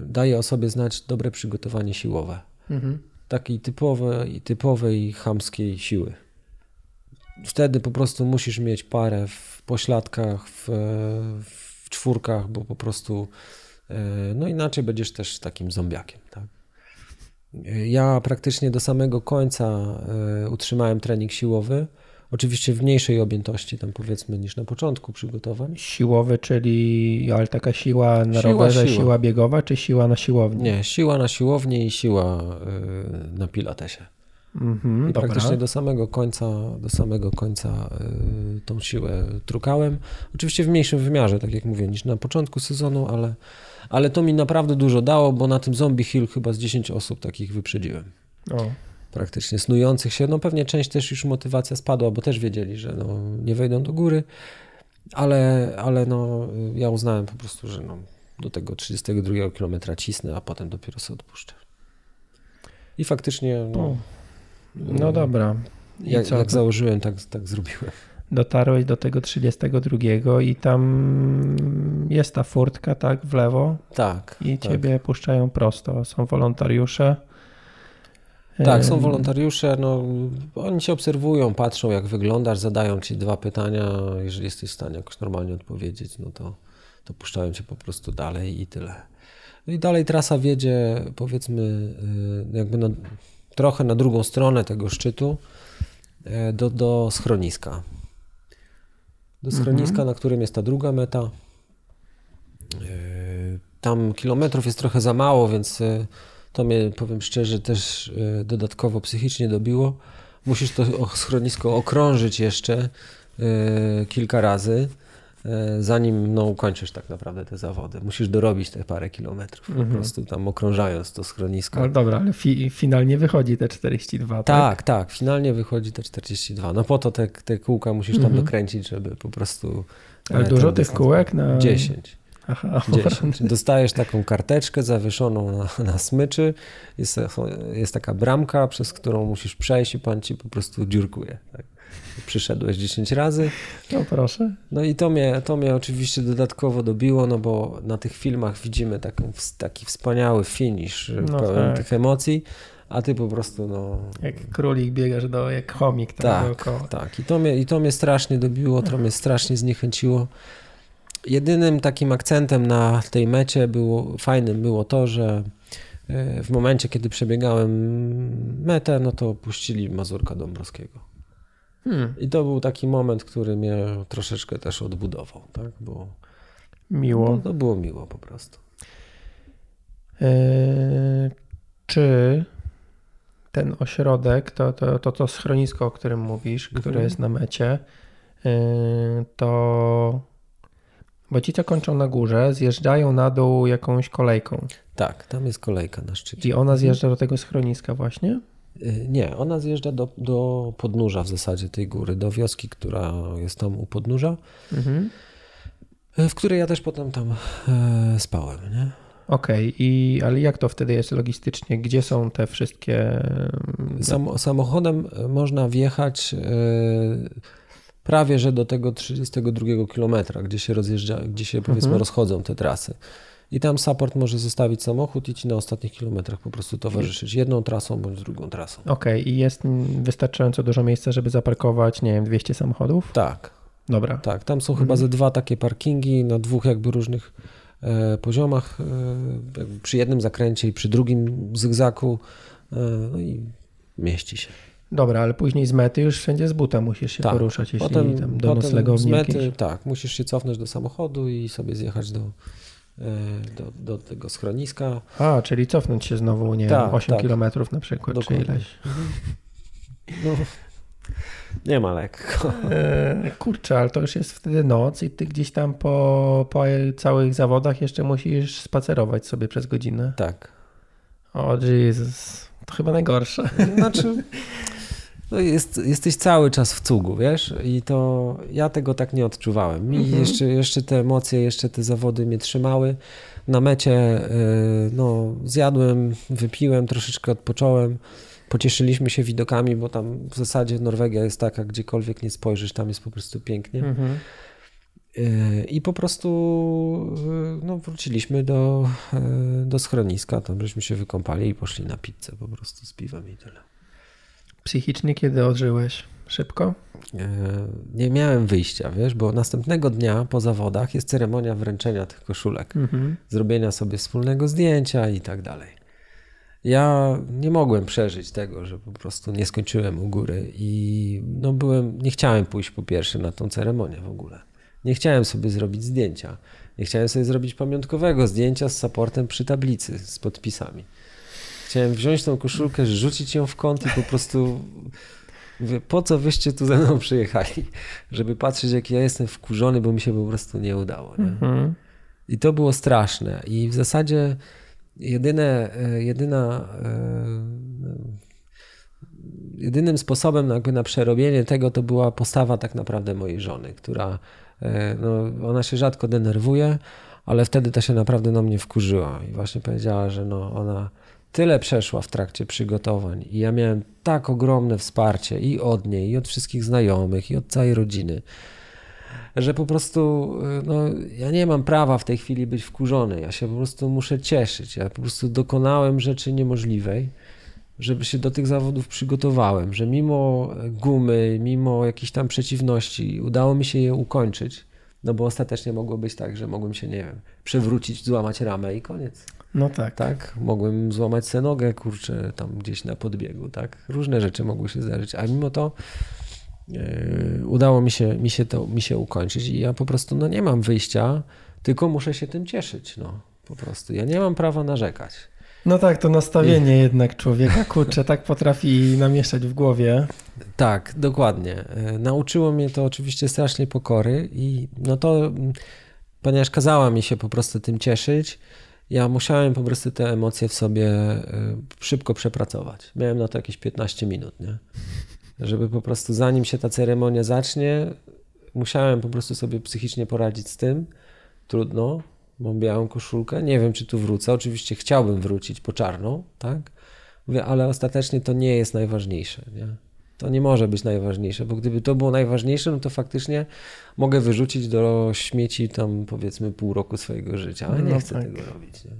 daje o sobie znać dobre przygotowanie siłowe. Mhm. Takiej typowej, typowej chamskiej siły. Wtedy po prostu musisz mieć parę w pośladkach, w, w czwórkach, bo po prostu e, no inaczej będziesz też takim zombiakiem. Tak? E, ja praktycznie do samego końca utrzymałem trening siłowy. Oczywiście w mniejszej objętości, tam powiedzmy, niż na początku przygotowań. Siłowy, czyli ale taka siła na siła, rowerze, siła. siła biegowa, czy siła na siłowni? Nie, siła na siłowni i siła y, na pilatesie. Mhm, I dobra. praktycznie do samego końca, do samego końca y, tą siłę trukałem. Oczywiście w mniejszym wymiarze, tak jak mówię, niż na początku sezonu, ale, ale to mi naprawdę dużo dało, bo na tym Zombie Hill chyba z 10 osób takich wyprzedziłem. O praktycznie snujących się. No pewnie część też już motywacja spadła, bo też wiedzieli, że no, nie wejdą do góry, ale, ale no, ja uznałem po prostu, że no, do tego 32 kilometra cisnę, a potem dopiero sobie odpuszczę. I faktycznie. No, no dobra. I jak, jak założyłem, tak, tak zrobiłem. Dotarłeś do tego 32 i tam jest ta furtka, tak, w lewo. Tak. I tak. ciebie puszczają prosto. Są wolontariusze. Tak, są wolontariusze, no, oni cię obserwują, patrzą jak wyglądasz, zadają ci dwa pytania, jeżeli jesteś w stanie jakoś normalnie odpowiedzieć, no to, to puszczają cię po prostu dalej i tyle. No i dalej trasa wiedzie, powiedzmy, y, jakby na, trochę na drugą stronę tego szczytu, y, do, do schroniska. Do schroniska, mhm. na którym jest ta druga meta. Y, tam kilometrów jest trochę za mało, więc to mnie, powiem szczerze, też e, dodatkowo psychicznie dobiło. Musisz to schronisko okrążyć jeszcze e, kilka razy, e, zanim no, ukończysz tak naprawdę te zawody. Musisz dorobić te parę kilometrów, mhm. po prostu tam okrążając to schronisko. Ale dobra, ale fi finalnie wychodzi te 42, tak? Tak, tak, finalnie wychodzi te 42. No po to te, te kółka musisz tam mhm. dokręcić, żeby po prostu... Ale dużo tych kółek na... 10. Aha, 10. Dostajesz taką karteczkę zawieszoną na, na smyczy, jest, jest taka bramka, przez którą musisz przejść i pan ci po prostu dziurkuje. Tak? Przyszedłeś 10 razy. No proszę. No i to mnie, to mnie oczywiście dodatkowo dobiło, no bo na tych filmach widzimy taką, taki wspaniały finish no pełen tak. tych emocji, a ty po prostu no... Jak królik biegasz do, jak chomik tam tak, dookoła. Tak, i to, mnie, i to mnie strasznie dobiło, to mnie strasznie zniechęciło. Jedynym takim akcentem na tej mecie było, fajnym było to, że e, w momencie, kiedy przebiegałem metę, no to puścili Mazurka Dąbrowskiego. Hmm. I to był taki moment, który mnie troszeczkę też odbudował, tak? Bo, miło. Bo to było miło po prostu. Eee, czy ten ośrodek, to, to, to, to schronisko, o którym mówisz, które mhm. jest na mecie, eee, to bo ci, co kończą na górze, zjeżdżają na dół jakąś kolejką. Tak, tam jest kolejka na szczycie. I ona zjeżdża do tego schroniska właśnie? Y, nie, ona zjeżdża do, do podnóża w zasadzie tej góry, do wioski, która jest tam u podnóża, mhm. Y, w której ja też potem tam e, spałem, nie? Okej, okay. ale jak to wtedy jest logistycznie? Gdzie są te wszystkie... Sam, samochodem można wjechać prawie, że do tego 32 kilometra, gdzie się rozjeżdża, gdzie się powiedzmy mhm. rozchodzą te trasy. I tam support może zostawić samochód i ci na ostatnich kilometrach po prostu towarzyszyć jedną trasą bądź drugą trasą. Okej, okay. i jest wystarczająco dużo miejsca, żeby zaparkować, nie wiem, 200 samochodów? Tak. Dobra. Tak, tam są mhm. chyba ze dwa takie parkingi na dwóch jakby różnych e, poziomach, e, przy jednym zakręcie i przy drugim zygzaku, e, no i mieści się. Dobra, ale później z mety już wszędzie z buta musisz się tak. poruszać, jeśli potem, tam do noclegowni z mety, Tak, musisz się cofnąć do samochodu i sobie zjechać do, E, do, do tego schroniska. A, czyli cofnąć się znowu, nie tak, wiem, 8 tak. km na przykład, Dokładnie. czy ileś. Mhm. No, nie ma lekko. E, kurczę, ale to już jest wtedy noc i ty gdzieś tam po, po całych zawodach jeszcze musisz spacerować sobie przez godzinę. Tak. O Jezus, to chyba najgorsze. Znaczy, <laughs> no jest, jesteś cały czas w cugu, wiesz? I to ja tego tak nie odczuwałem. Mi mhm. jeszcze, jeszcze te emocje, jeszcze te zawody mnie trzymały. Na mecie y, no, zjadłem, wypiłem, troszeczkę odpocząłem. Pocieszyliśmy się widokami, bo tam w zasadzie Norwegia jest taka, gdziekolwiek nie spojrzysz, tam jest po prostu pięknie. Mhm. Y, I po prostu y, no, wróciliśmy do, do schroniska, tam żeśmy się wykąpali i poszli na pizzę po prostu z piwem i tyle. Psychicznie kiedy odżyłeś? Szybko? E, nie miałem wyjścia, wiesz, bo następnego dnia po zawodach jest ceremonia wręczenia tych koszulek, mhm. zrobienia sobie wspólnego zdjęcia i tak dalej. Ja nie mogłem przeżyć tego, że po prostu nie skończyłem u góry i no byłem, nie chciałem pójść po pierwsze na tą ceremonię w ogóle. Nie chciałem sobie zrobić zdjęcia. Nie chciałem sobie zrobić pamiątkowego zdjęcia z supportem przy tablicy z podpisami. Chciałem wziąć tą koszulkę, rzucić ją w kąt i po prostu mówię, po co wyście tu ze mną przyjechali? Żeby patrzeć, jak ja jestem wkurzony, bo mi się po prostu nie udało. Nie? Mhm. I to było straszne. I w zasadzie jedyne, e, jedyna, e, jedynym sposobem jakby na przerobienie tego to była postawa tak naprawdę mojej żony, która e, no, ona się rzadko denerwuje, ale wtedy to się naprawdę na mnie wkurzyła i właśnie powiedziała, że no, ona tyle przeszła w trakcie przygotowań i ja miałem tak ogromne wsparcie i od niej, i od wszystkich znajomych, i od całej rodziny, że po prostu no, ja nie mam prawa w tej chwili być wkurzony. Ja się po prostu muszę cieszyć. Ja po prostu dokonałem rzeczy niemożliwej, żeby się do tych zawodów przygotowałem, że mimo gumy, mimo jakichś tam przeciwności udało mi się je ukończyć. No bo ostatecznie mogło być tak, że mogłem się, nie wiem, przewrócić, złamać ramę i koniec. No tak. Tak, mogłem złamać sobie nogę, kurczę, tam gdzieś na podbiegu, tak. Różne rzeczy mogły się zdarzyć, a mimo to yy, udało mi się, mi, się to, mi się ukończyć i ja po prostu no, nie mam wyjścia, tylko muszę się tym cieszyć, no po prostu. Ja nie mam prawa narzekać. No tak, to nastawienie I... jednak człowieka, kurczę, tak potrafi namieszać w głowie. Tak, dokładnie. E, nauczyło mnie to oczywiście strasznie pokory i no to, ponieważ kazała mi się po prostu tym cieszyć, ja musiałem po prostu te emocje w sobie e, szybko przepracować. Miałem na to jakieś 15 minut, nie? Żeby po prostu zanim się ta ceremonia zacznie, musiałem po prostu sobie psychicznie poradzić z tym. Trudno, mam białą koszulkę, nie wiem czy tu wrócę. Oczywiście chciałbym wrócić po czarną, tak? Mówię, ale ostatecznie to nie jest najważniejsze, nie? To nie może być najważniejsze, bo gdyby to było najważniejsze, no to faktycznie mogę wyrzucić do śmieci tam powiedzmy pół roku swojego życia, ale nie no chcę tak. tego robić. Nie?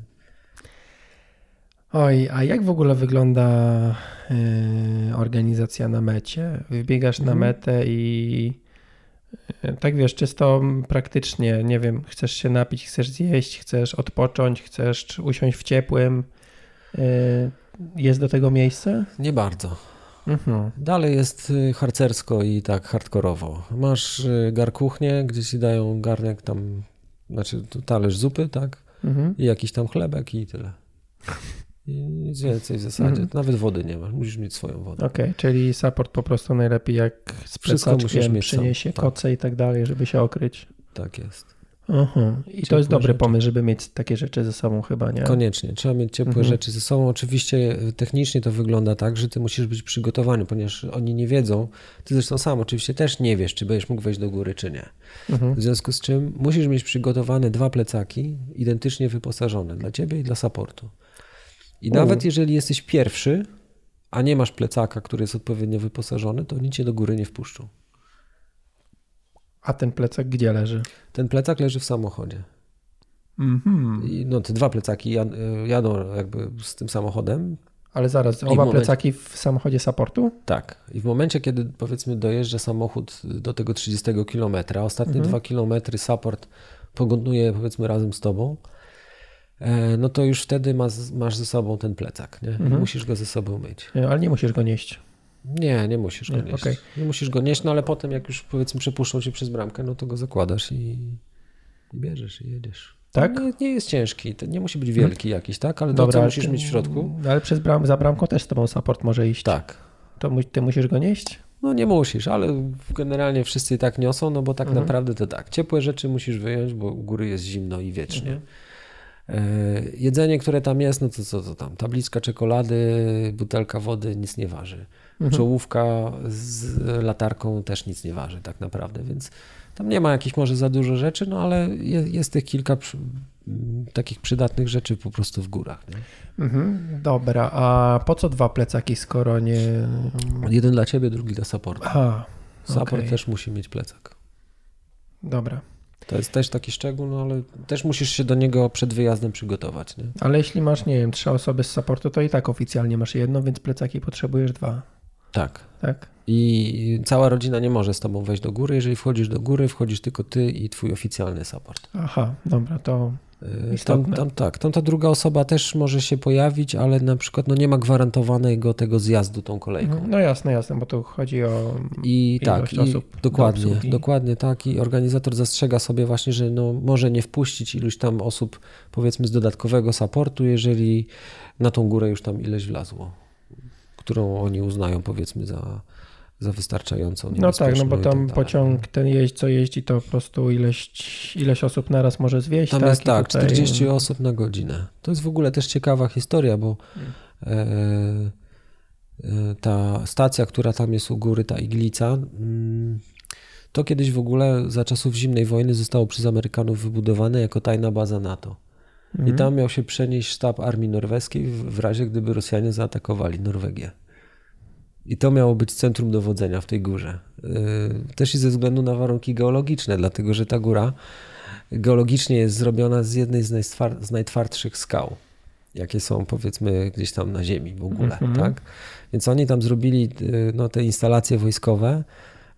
Oj, a jak w ogóle wygląda yy, organizacja na mecie? Wybiegasz mhm. na metę i yy, tak wiesz, czysto praktycznie, nie wiem, chcesz się napić, chcesz zjeść, chcesz odpocząć, chcesz usiąść w ciepłym. Yy, jest do tego miejsce? Nie bardzo. Mhm. Dalej jest y, harcersko i tak hardkorowo. Masz y, garkuchnię, gdzie ci dają garnek tam, znaczy talerz zupy, tak? Mhm. I jakiś tam chlebek i tyle. I nic więcej w zasadzie. Mhm. Nawet wody nie masz, musisz mieć swoją wodę. Okej, okay, czyli support po prostu najlepiej jak z plecaczkiem przyniesie sam, tak. koce i tak dalej, żeby się okryć. Tak jest. Aha. I to jest dobry rzeczy. pomysł, żeby mieć takie rzeczy ze sobą chyba, nie? Koniecznie. Trzeba mieć ciepłe mhm. rzeczy ze sobą. Oczywiście e, technicznie to wygląda tak, że ty musisz być przygotowany, ponieważ oni nie wiedzą. Ty zresztą sam oczywiście też nie wiesz, czy będziesz mógł wejść do góry, czy nie. Mhm. W związku z czym musisz mieć przygotowane dwa plecaki identycznie wyposażone dla ciebie i dla supportu. I U. nawet jeżeli jesteś pierwszy, a nie masz plecaka, który jest odpowiednio wyposażony, to oni cię do góry nie wpuszczą. A ten plecak gdzie leży? Ten plecak leży w samochodzie. Mhm. I no, te dwa plecaki jadą jakby z tym samochodem. Ale zaraz, oba momencie... plecaki w samochodzie supportu? Tak. I w momencie, kiedy powiedzmy dojeżdża samochód do tego 30 km, ostatnie mhm. dwa kilometry support pogonuje powiedzmy razem z tobą, e, no to już wtedy masz, masz ze sobą ten plecak, nie? Mhm. musisz go ze sobą mieć. Ale nie musisz go nieść. Nie, nie musisz go nie, nieść. Okay. Nie musisz go nieść, no ale potem jak już powiedzmy przepuszczą cię przez bramkę, no to go zakładasz i, i bierzesz i jedziesz. Tak? Nie, nie, jest ciężki, to nie musi być wielki jakiś, tak? Ale Dobra, to, co musisz ty, mieć w środku. Ale przez bram, za bramką też z tobą support może iść. Tak. To ty musisz go nieść? No nie musisz, ale generalnie wszyscy i tak niosą, no bo tak mhm. naprawdę to tak. Ciepłe rzeczy musisz wyjąć, bo u góry jest zimno i wiecznie. Mhm. E, jedzenie, które tam jest, no to co to tam? Tabliczka czekolady, butelka wody, nic nie waży. Mhm. Czołówka z latarką też nic nie waży tak naprawdę, więc tam nie ma jakichś może za dużo rzeczy, no ale jest, jest tych kilka przy, takich przydatnych rzeczy po prostu w górach. Mhm, dobra, a po co dwa plecaki, skoro nie... Jeden dla ciebie, drugi dla supportu. Aha, Support okay. też musi mieć plecak. Dobra. To jest też taki szczegół, no ale też musisz się do niego przed wyjazdem przygotować. Nie? Ale jeśli masz, nie wiem, trzy osoby z supportu, to i tak oficjalnie masz jedno, więc plecaki potrzebujesz dwa. Tak. tak. I cała rodzina nie może z tobą wejść do góry. Jeżeli wchodzisz do góry, wchodzisz tylko ty i twój oficjalny support. Aha, dobra, to y, tam, tam, tak, tam ta druga osoba też może się pojawić, ale na przykład no nie ma gwarantowanego tego zjazdu tą kolejką. Mhm. No jasne, jasne, bo tu chodzi o I tak, i dokładnie, do dokładnie tak i organizator zastrzega sobie właśnie, że no może nie wpuścić iluś tam osób powiedzmy z dodatkowego supportu, jeżeli na tą górę już tam ileś wlazło którą oni uznają powiedzmy za, za wystarczającą. No tak, no bo tam tak pociąg ten jeździ, co jeździ, to po prostu ileś, ileś osób naraz może zwieść. Tam tak, jest tak, tutaj... 40 osób na godzinę. To jest w ogóle też ciekawa historia, bo hmm. e, e, ta stacja, która tam jest u góry, ta iglica, mm, to kiedyś w ogóle za czasów zimnej wojny zostało przez Amerykanów wybudowane jako tajna baza NATO. I mhm. tam miał się przenieść sztab armii norweskiej w razie, gdyby Rosjanie zaatakowali Norwegię. I to miało być centrum dowodzenia w tej górze. Y, też i ze względu na warunki geologiczne, dlatego że ta góra geologicznie jest zrobiona z jednej z, najtwar z najtwardszych skał, jakie są powiedzmy gdzieś tam na ziemi w ogóle. Mm -hmm. tak? Więc oni tam zrobili y, no, te instalacje wojskowe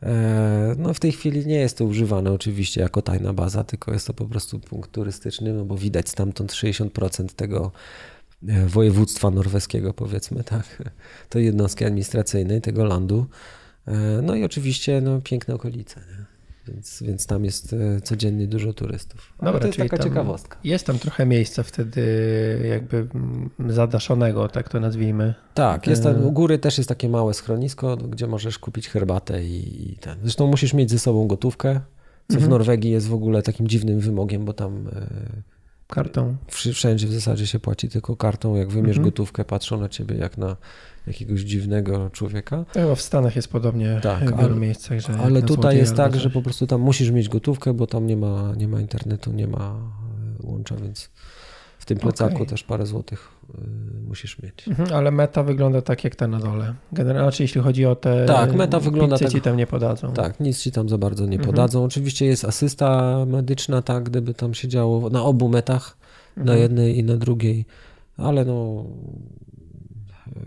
E, no w tej chwili nie jest to używane oczywiście jako tajna baza, tylko jest to po prostu punkt turystyczny, no bo widać stamtąd 60% tego województwa norweskiego powiedzmy, tak, <laughs> tej jednostki administracyjnej, tego landu. E, no i oczywiście no, piękne okolice. Nie? Więc, więc tam jest e, codziennie dużo turystów. Ale Dobra, to jest taka ciekawostka. Jest tam trochę miejsca wtedy jakby mm, zadaszonego, tak to nazwijmy. Tak, jest tam, u góry też jest takie małe schronisko, gdzie możesz kupić herbatę i, i ten. Zresztą musisz mieć ze sobą gotówkę, co mhm. w Norwegii jest w ogóle takim dziwnym wymogiem, bo tam e, kartą. Wszędzie w zasadzie się płaci tylko kartą. Jak wymierz mhm. gotówkę, patrzą na ciebie jak na jakiegoś dziwnego człowieka. Chyba w Stanach jest podobnie tak, w wielu ale, miejscach. Że ale tutaj jest tak, że po prostu tam musisz mieć gotówkę, bo tam nie ma, nie ma internetu, nie ma e, łącza, więc w tym plecaku okay. też parę złotych y, musisz mieć. Mhm, ale meta wygląda tak jak ta na dole. Generalnie, znaczy jeśli chodzi o te. Tak, meta wygląda tak. ci tam nie podadzą. Tak, nic ci tam za bardzo nie mhm. podadzą. Oczywiście jest asysta medyczna, tak, gdyby tam się działo na obu metach, na mhm. jednej i na drugiej ale no,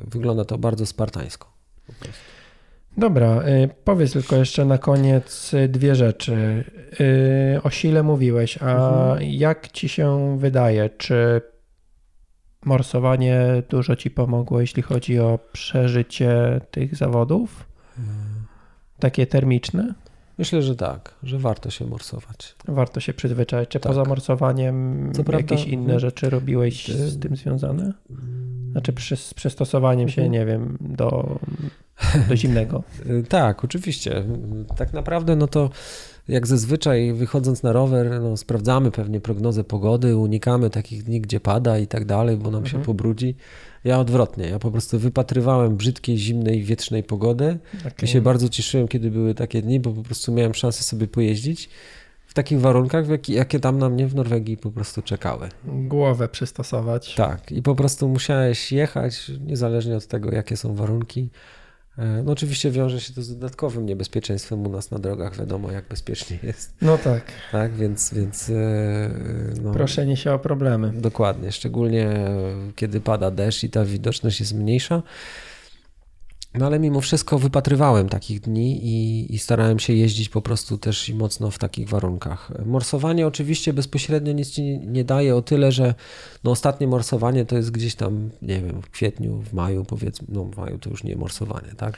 wygląda to bardzo spartańsko. Dobra, y, powiedz tylko jeszcze na koniec dwie rzeczy. Y, o sile mówiłeś, a mhm. jak ci się wydaje, czy morsowanie dużo ci pomogło, jeśli chodzi o przeżycie tych zawodów? Hmm. Takie termiczne? Myślę, że tak, że warto się morsować. Warto się przyzwyczaić. Czy tak. poza morsowaniem Co jakieś prawda, inne rzeczy robiłeś z tym związane? Znaczy przy, z przystosowaniem się, mhm. nie wiem, do, do zimnego. <laughs> tak, oczywiście. Tak naprawdę no to jak zazwyczaj wychodząc na rower, no, sprawdzamy pewnie prognozę pogody, unikamy takich dni, gdzie pada i tak dalej, bo nam mhm. się pobrudzi. Ja odwrotnie, ja po prostu wypatrywałem brzydkiej, zimnej, wietrznej pogody okay. i się bardzo cieszyłem, kiedy były takie dni, bo po prostu miałem szansę sobie pojeździć w takich warunkach, jakie tam na mnie w Norwegii po prostu czekały. Głowę przystosować. Tak, i po prostu musiałeś jechać, niezależnie od tego, jakie są warunki. E, no oczywiście wiąże się to z dodatkowym niebezpieczeństwem u nas na drogach, wiadomo jak bezpiecznie jest. No tak. Tak, więc... więc e, no, Proszenie się o problemy. Dokładnie, szczególnie kiedy pada deszcz i ta widoczność jest mniejsza. No ale mimo wszystko wypatrywałem takich dni i, i, starałem się jeździć po prostu też i mocno w takich warunkach. Morsowanie oczywiście bezpośrednio nic ci nie daje o tyle, że no ostatnie morsowanie to jest gdzieś tam, nie wiem, w kwietniu, w maju powiedzmy, no w maju to już nie morsowanie, tak?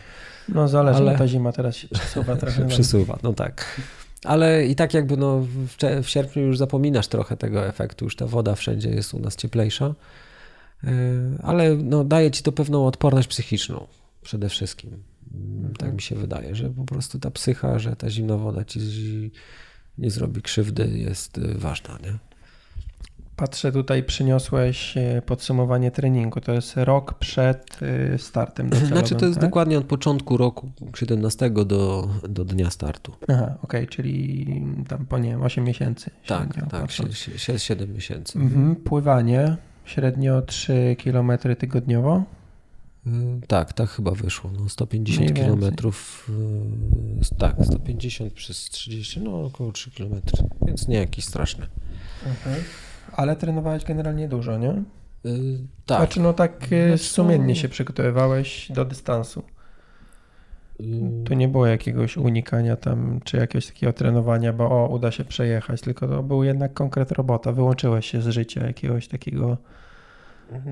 No zależy, ale... ta zima teraz się przesuwa <laughs> trochę. przesuwa, no tak. Ale i tak jakby no w, w sierpniu już zapominasz trochę tego efektu, już ta woda wszędzie jest u nas cieplejsza, e, ale no daje ci to pewną odporność psychiczną przede wszystkim. Mhm. Tak mi się wydaje, że po prostu ta psycha, że ta zimna woda ci nie zrobi krzywdy, jest y, ważna. Nie? Patrzę tutaj, przyniosłeś e, podsumowanie treningu. To jest rok przed y, startem. Docelowym, <laughs> znaczy, to jest tak? dokładnie od początku roku 17 do, do dnia startu. Aha, okej, okay, czyli tam po nie wiem, 8 miesięcy. Tak, tak, 7 miesięcy. Mhm, pływanie średnio 3 km tygodniowo. Y, tak, tak chyba wyszło. No 150 km. Tak, 150 przez 30, no około 3 km, więc nie jakiś straszny. Mhm. Ale trenowałeś generalnie dużo, nie? Yy, tak. Znaczy, no tak y, znaczy, sumiennie no- się przygotowywałeś do dystansu. To nie było jakiegoś unikania tam, czy jakiegoś takiego trenowania, bo o, uda się przejechać, tylko to był jednak konkret robota. Wyłączyłeś się z życia jakiegoś takiego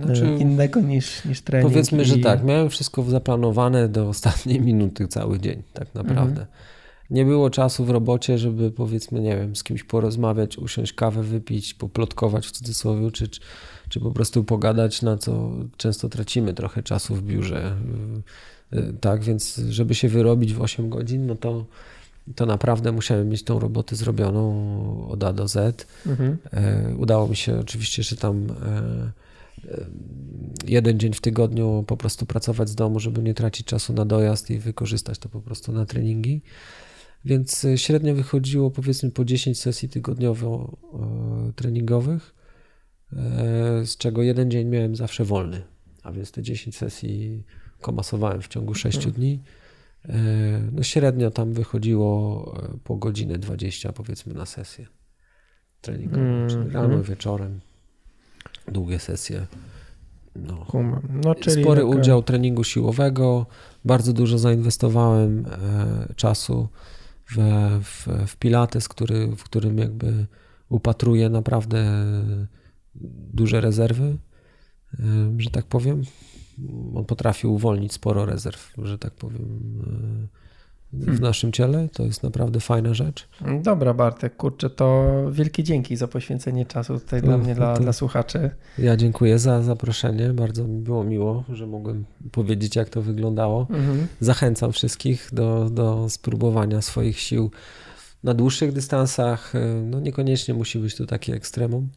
znaczy, innego niż, niż trening. Powiedzmy, i... że tak, miałem wszystko zaplanowane do <laughs> ostatniej minuty cały dzień, tak naprawdę. Mhm. Nie było czasu w robocie, żeby powiedzmy, nie wiem, z kimś porozmawiać, usiąść kawę wypić, poplotkować w cudzysłowie, czy, czy, po prostu pogadać, na co często tracimy trochę czasu w biurze. Y, tak, więc żeby się wyrobić w 8 godzin, no to to naprawdę musiałem mieć tą robotę zrobioną od A do Z. Mhm. E, udało mi się oczywiście, że tam e, jeden dzień w tygodniu po prostu pracować z domu, żeby nie tracić czasu na dojazd i wykorzystać to po prostu na treningi. Więc e, średnio wychodziło powiedzmy po 10 sesji tygodniowo e, treningowych, e, z czego jeden dzień miałem zawsze wolny. A więc te 10 sesji komasowałem w ciągu 6 hmm. dni. No średnio tam wychodziło po godzinę 20 powiedzmy na sesję treningową, mm, czyli rano, mm. wieczorem długie sesje. No. No, Spory taka... udział treningu siłowego, bardzo dużo zainwestowałem e, czasu w, w, w Pilates, który, w którym jakby upatruję naprawdę duże rezerwy, e, że tak powiem. On potrafi uwolnić sporo rezerw, że tak powiem. E, w hmm. naszym ciele. To jest naprawdę fajna rzecz. Dobra, Bartek, kurczę, to wielkie dzięki za poświęcenie czasu tutaj dla mnie, dla, dla słuchaczy. Ja dziękuję za zaproszenie. Bardzo mi było miło, że mogłem powiedzieć, jak to wyglądało. Mhm. Zachęcam wszystkich do, do spróbowania swoich sił na dłuższych dystansach. No niekoniecznie musi być to takie ekstremum,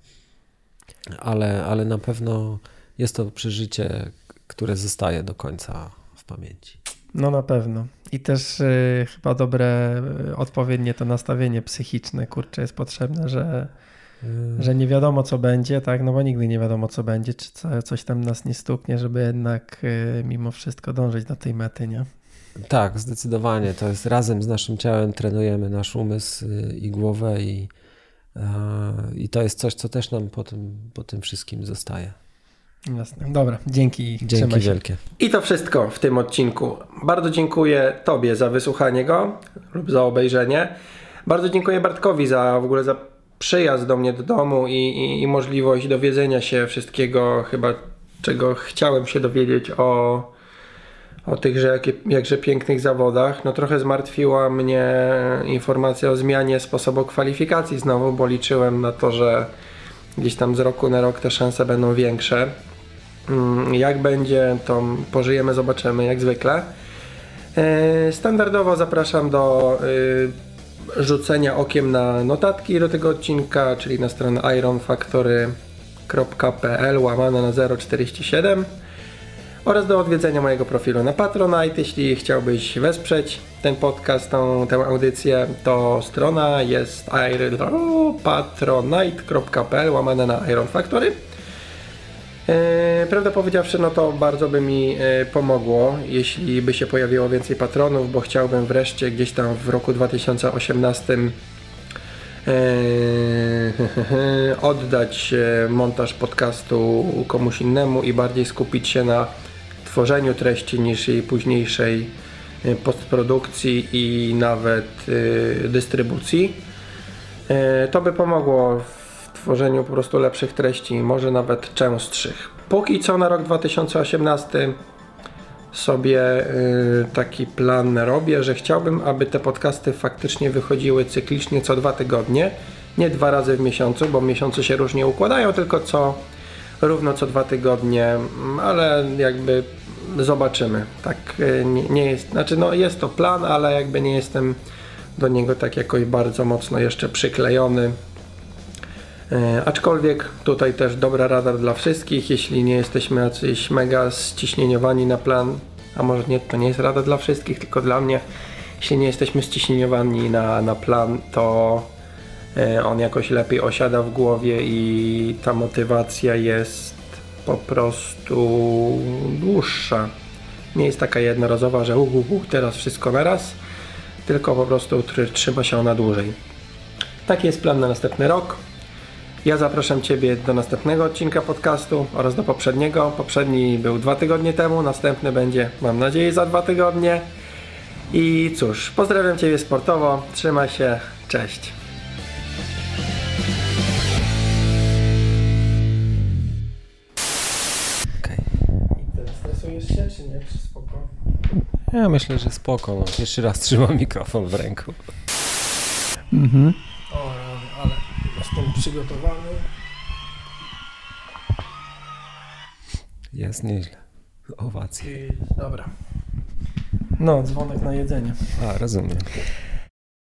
ale, ale na pewno jest to przeżycie, które zostaje do końca w pamięci. No na pewno. I też y, chyba dobre, y, odpowiednie to nastawienie psychiczne, kurczę, jest potrzebne, że, y. że nie wiadomo co będzie, tak, no bo nigdy nie wiadomo co będzie, czy co, coś tam nas nie stuknie, żeby jednak y, mimo wszystko dążyć do tej mety, nie? Tak, zdecydowanie. To jest razem z naszym ciałem trenujemy nasz umysł i głowę i, i to jest coś, co też nam po tym, po tym wszystkim zostaje. Jasne. Dobra, dzięki. Dzięki wielkie. I to wszystko w tym odcinku. Bardzo dziękuję Tobie za wysłuchanie go lub za obejrzenie. Bardzo dziękuję Bartkowi za w ogóle za przyjazd do mnie do domu i, i, i możliwość dowiedzenia się wszystkiego, chyba czego chciałem się dowiedzieć o, o tychże jakże pięknych zawodach. No trochę zmartwiła mnie informacja o zmianie sposobu kwalifikacji znowu, bo liczyłem na to, że gdzieś tam z roku na rok te szanse będą większe. Mm, jak będzie, to pożyjemy, zobaczymy, jak zwykle. E, standardowo zapraszam do y, rzucenia okiem na notatki do tego odcinka, czyli na stronę ironfactory.pl łamane na 047 oraz do odwiedzenia mojego profilu na Patronite. Jeśli chciałbyś wesprzeć ten podcast, tą, tę audycję, to strona jest patronite.pl łamane na Iron Factory. E, prawdę powiedziawszy, no to bardzo by mi e, pomogło, jeśli by się pojawiło więcej patronów, bo chciałbym wreszcie gdzieś tam w roku 2018 e, <laughs> oddać montaż podcastu komuś innemu i bardziej skupić się na tworzeniu treści niż jej późniejszej postprodukcji i nawet dystrybucji. To by pomogło tworzeniu po prostu lepszych treści, może nawet częstszych. Póki co na rok 2018 sobie y, taki plan robię, że chciałbym, aby te podcasty faktycznie wychodziły cyklicznie co dwa tygodnie, nie dwa razy w miesiącu, bo miesiące się różnie układają, tylko co równo co dwa tygodnie, ale jakby zobaczymy. Tak y, nie, nie jest, znaczy no jest to plan, ale jakby nie jestem do niego tak jakoś bardzo mocno jeszcze przyklejony. E, aczkolwiek tutaj też dobra rada dla wszystkich, jeśli nie jesteśmy jacyś mega ściśnieniowani na plan, a może nie, to nie jest rada dla wszystkich, tylko dla mnie, jeśli nie jesteśmy ściśnieniowani na, na plan, to e, on jakoś lepiej osiada w głowie i ta motywacja jest po prostu dłuższa. Nie jest taka jednorazowa, że uh, uh, uh, teraz wszystko naraz, tylko po prostu trzyma się ona dłużej. Taki jest plan na następny rok. Ja zapraszam Ciebie do następnego odcinka podcastu oraz do poprzedniego. Poprzedni był dwa tygodnie temu, następny będzie, mam nadzieję, za dwa tygodnie. I cóż, pozdrawiam Ciebie sportowo, trzymaj się, cześć. Okay. Stresujesz się, czy nie? Czy spoko? Ja myślę, że spoko. No. Pierwszy raz trzymam mikrofon w ręku. Mhm. Jestem przygotowany. Jest nieźle. Owacje. Dobra. No, dzwonek na jedzenie. A, rozumiem.